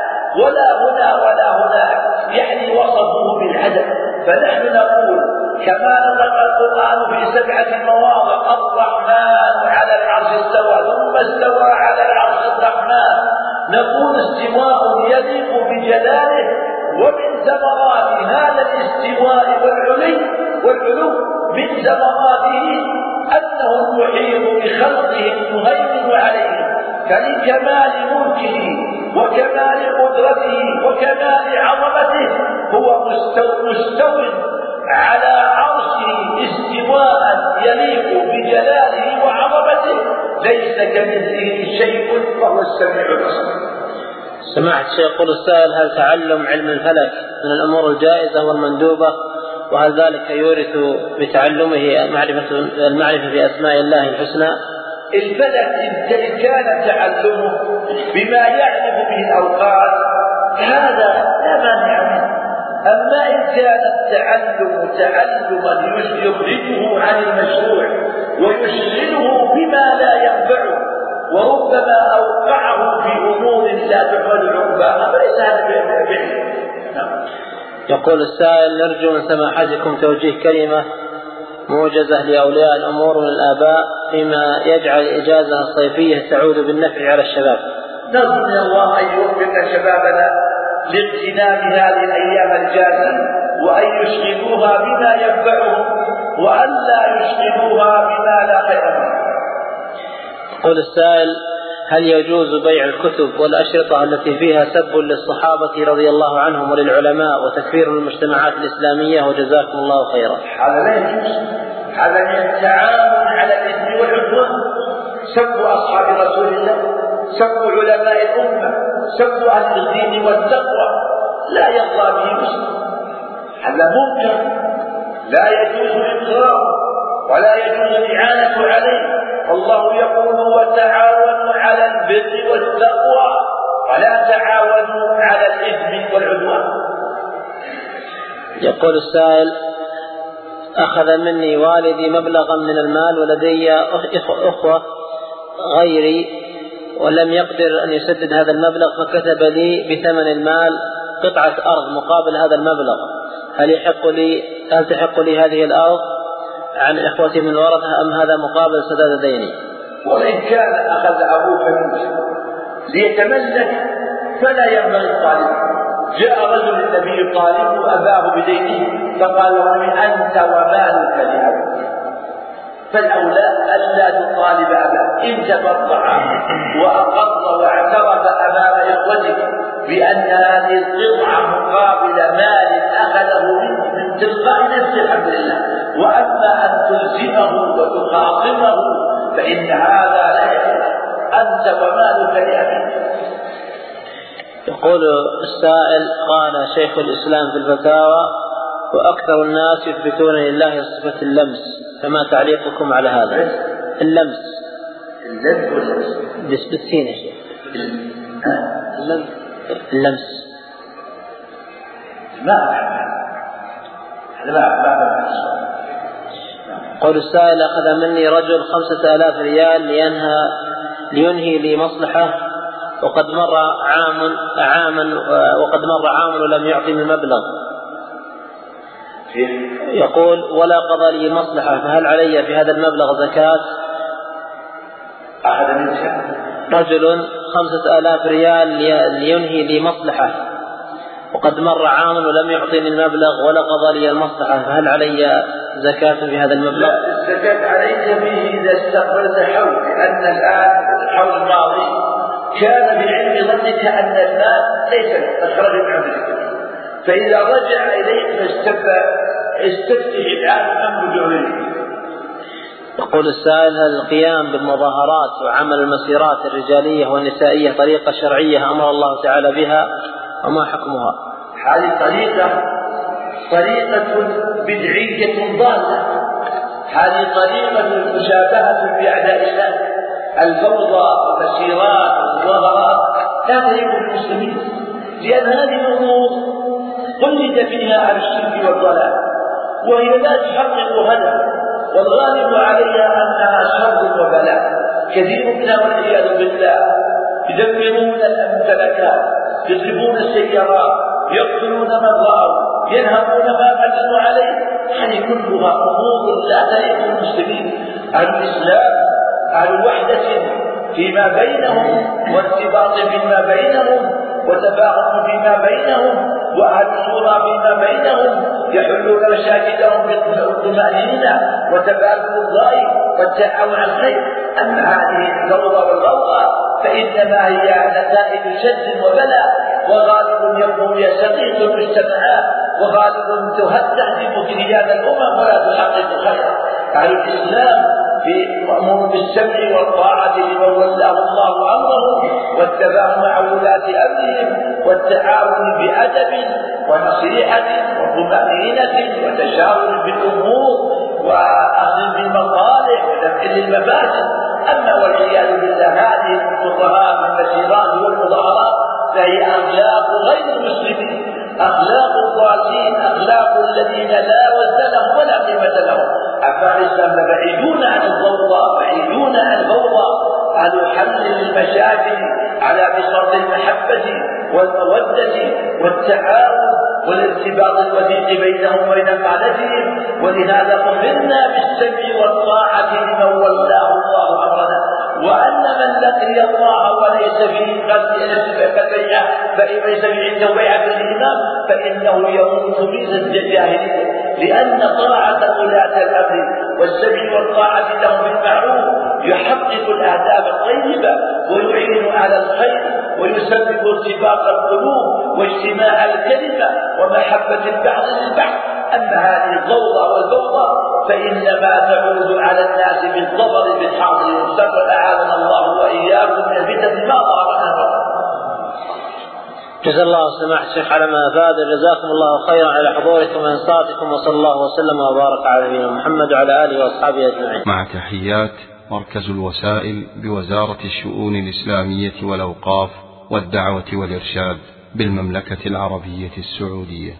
ولا هنا ولا هناك. يعني وصفوه بالعدم فنحن نقول كما نطق القرآن في سبعة مواضع الرحمن على العرش استوى ثم استوى على العرش الرحمن. نقول استواء يليق بجلاله ومن ثمرات هذا الاستواء والعلي والعلو من ثمراته أنه المحيط بخلقه المهيمن عليهم فلكمال ملكه وكمال قدرته وكمال عظمته هو مستو, على عرشه استواء يليق بجلاله وعظمته. ليس كمثله شيء وهو السميع البصير. سماحة الشيخ يقول السائل هل تعلم علم الفلك من الأمور الجائزة والمندوبة؟ وهل ذلك يورث بتعلمه معرفة المعرفة بأسماء الله الحسنى؟ الفلك إن كان تعلمه بما يعرف به الأوقات هذا لا مانع منه أما إن كان التعلم تعلما يخرجه عن المشروع ويشغله بما لا ينفعه وربما أوقعه في أمور لا تحمل عقباها فليس هذا بعلم. يقول السائل نرجو من سماحتكم توجيه كلمة موجزة لأولياء الأمور من الآباء فيما يجعل الإجازة الصيفية تعود بالنفع على الشباب. نرجو من الله أن يوفق شبابنا لاغتنام هذه الأيام الجازة وأن يشغلوها بما ينفعهم وأن لا يشغلوها بما لا خير يقول السائل هل يجوز بيع الكتب والأشرطة التي فيها سب للصحابة رضي الله عنهم وللعلماء وتكفير المجتمعات الإسلامية وجزاكم الله خيرا؟ هذا لا يجوز. هذا من التعاون على الإثم والعدوان. سب أصحاب رسول الله سب علماء الأمة سب أهل الدين والتقوى. لا يرضى به مسلم هذا منكر لا يجوز الإقرار ولا يجوز الإعانة عليه. الله يقول وتعاونوا على البر والتقوى ولا تعاونوا على الإثم والعدوان. يقول السائل أخذ مني والدي مبلغا من المال ولدي أخوة غيري ولم يقدر أن يسدد هذا المبلغ فكتب لي بثمن المال قطعة أرض مقابل هذا المبلغ. هل يحق لي هل تحق لي هذه الأرض؟ عن إخوتي من الورثة أم هذا مقابل سداد ديني؟ وإن كان أخذ أبوك منك ليتملك فلا ينبغي الطالب. جاء رجل النبي يطالب أباه بدينه فقال له أنت ومالك لأبوك. فالأولى ألا تطالب أباه إن تقطع وأقر واعترف أمام إخوته بأن هذه القطعة مقابل مال أخذه منه من تلقاء نفسه الحمد لله. وأما أن تلزمه وتخاصمه فإن هذا لا يحل. أنت ومالك لأبيك. يقول السائل قال شيخ الإسلام في الفتاوى وأكثر الناس يثبتون لله صفة اللمس فما تعليقكم على هذا؟ اللمس. اللمس بالسين. يا شيخ اللمس. ما ما قول السائل أخذ مني رجل خمسة آلاف ريال لينهى لينهي لي مصلحة وقد مر عام عاما وقد مر عام ولم يعطني المبلغ يقول ولا قضى لي مصلحة فهل علي في هذا المبلغ زكاة؟ أخذ منك؟ رجل خمسة آلاف ريال لينهي لي مصلحة. وقد مر عام ولم يعطني المبلغ ولا قضى لي المصلحة. فهل علي زكاة في هذا المبلغ؟ لا الزكاة عليك به إذا استقبلت حول لأن الآن الحول الماضي. كان بعلم ظنك أن المال ليس أخرج من عملك فإذا رجع إليك فاستفتح الآن أم بعلمك يقول السائل هل القيام بالمظاهرات وعمل المسيرات الرجالية والنسائية طريقة شرعية أمر الله تعالى بها وما حكمها؟ هذه طريقة طريقة بدعية ضالة. هذه طريقة مشابهة بأعداء الله. الفوضى والمسيرات والمظاهرات لا تليق بالمسلمين لأن هذه الأمور قلد فيها على الشرك والضلال وهي لا تحقق هدف. والغالب عليها أنها شر وبلاء. كثير منا والعياذ بالله يدمرون الممتلكات يضربون السيارات يقتلون من رأوا ينهبون ما قدموا عليه. هذه كلها أمور لا تليق بالمسلمين. الإسلام أهل وحدة فيما بينهم وارتباط فيما بينهم وتفاهم فيما بينهم وأهل شورى فيما بينهم يحلون مشاكلهم بالطمأنينة وتبادل الرأي والتعاون على الخير. أما هذه الفوضى والغوغاء فإنما هي نتائج شد وبلاء وغالب يقوم يستغيث المجتمعات وغالب تهدد في الأمم ولا تحقق خيرا. أهل الإسلام مأمور بالسمع والطاعة لمن ولاه الله أمره والتفاهم مع ولاة أمرهم والتعاون بأدب ونصيحة وطمأنينة وتشاور بالأمور وأخذ بالمصالح ودفع للمفاسد أما والعياذ بالله هذه الفقهاء من المسيرات والمظاهرات فهي أخلاق غير المسلمين أخلاق الضالين أخلاق الذين لا وزن لهم ولا قيمة لهم. أفارسا بعيدون عن الضوضاء بعيدون عن الفوضى أهل حل للمشاكل على بساط المحبة والمودة والتعاون والارتباط الوثيق بينهم وبين قادتهم. ولهذا أمرنا بالسمع والطاعة لمن ولاه الله أمرنا. وأن من لقي الله وليس في قلبه بيعة فإن ليس عنده بيعة الإمام فإنه يموت ميزة الجاهلية. لأن طاعة ولاة الأمر والسمع والطاعة لهم بالمعروف يحقق الأهداف الطيبة ويعين على الخير ويسبب ارتباط القلوب واجتماع الكلمة ومحبة البعض للبعض. أما هذه الضوضاء والبوضة فإنما تعود على الناس بالضرر بالحاضر. المستقبل أعاذنا الله وإياكم من الفتن ما ظهر جزا الله سماحة الشيخ على ما أفاد جزاكم الله خيرا على حضوركم وإنصاتكم وصلى الله وسلم وبارك على نبينا محمد وعلى آله وأصحابه أجمعين. مع تحيات مركز الوسائل بوزارة الشؤون الإسلامية والأوقاف والدعوة والإرشاد بالمملكة العربية السعودية.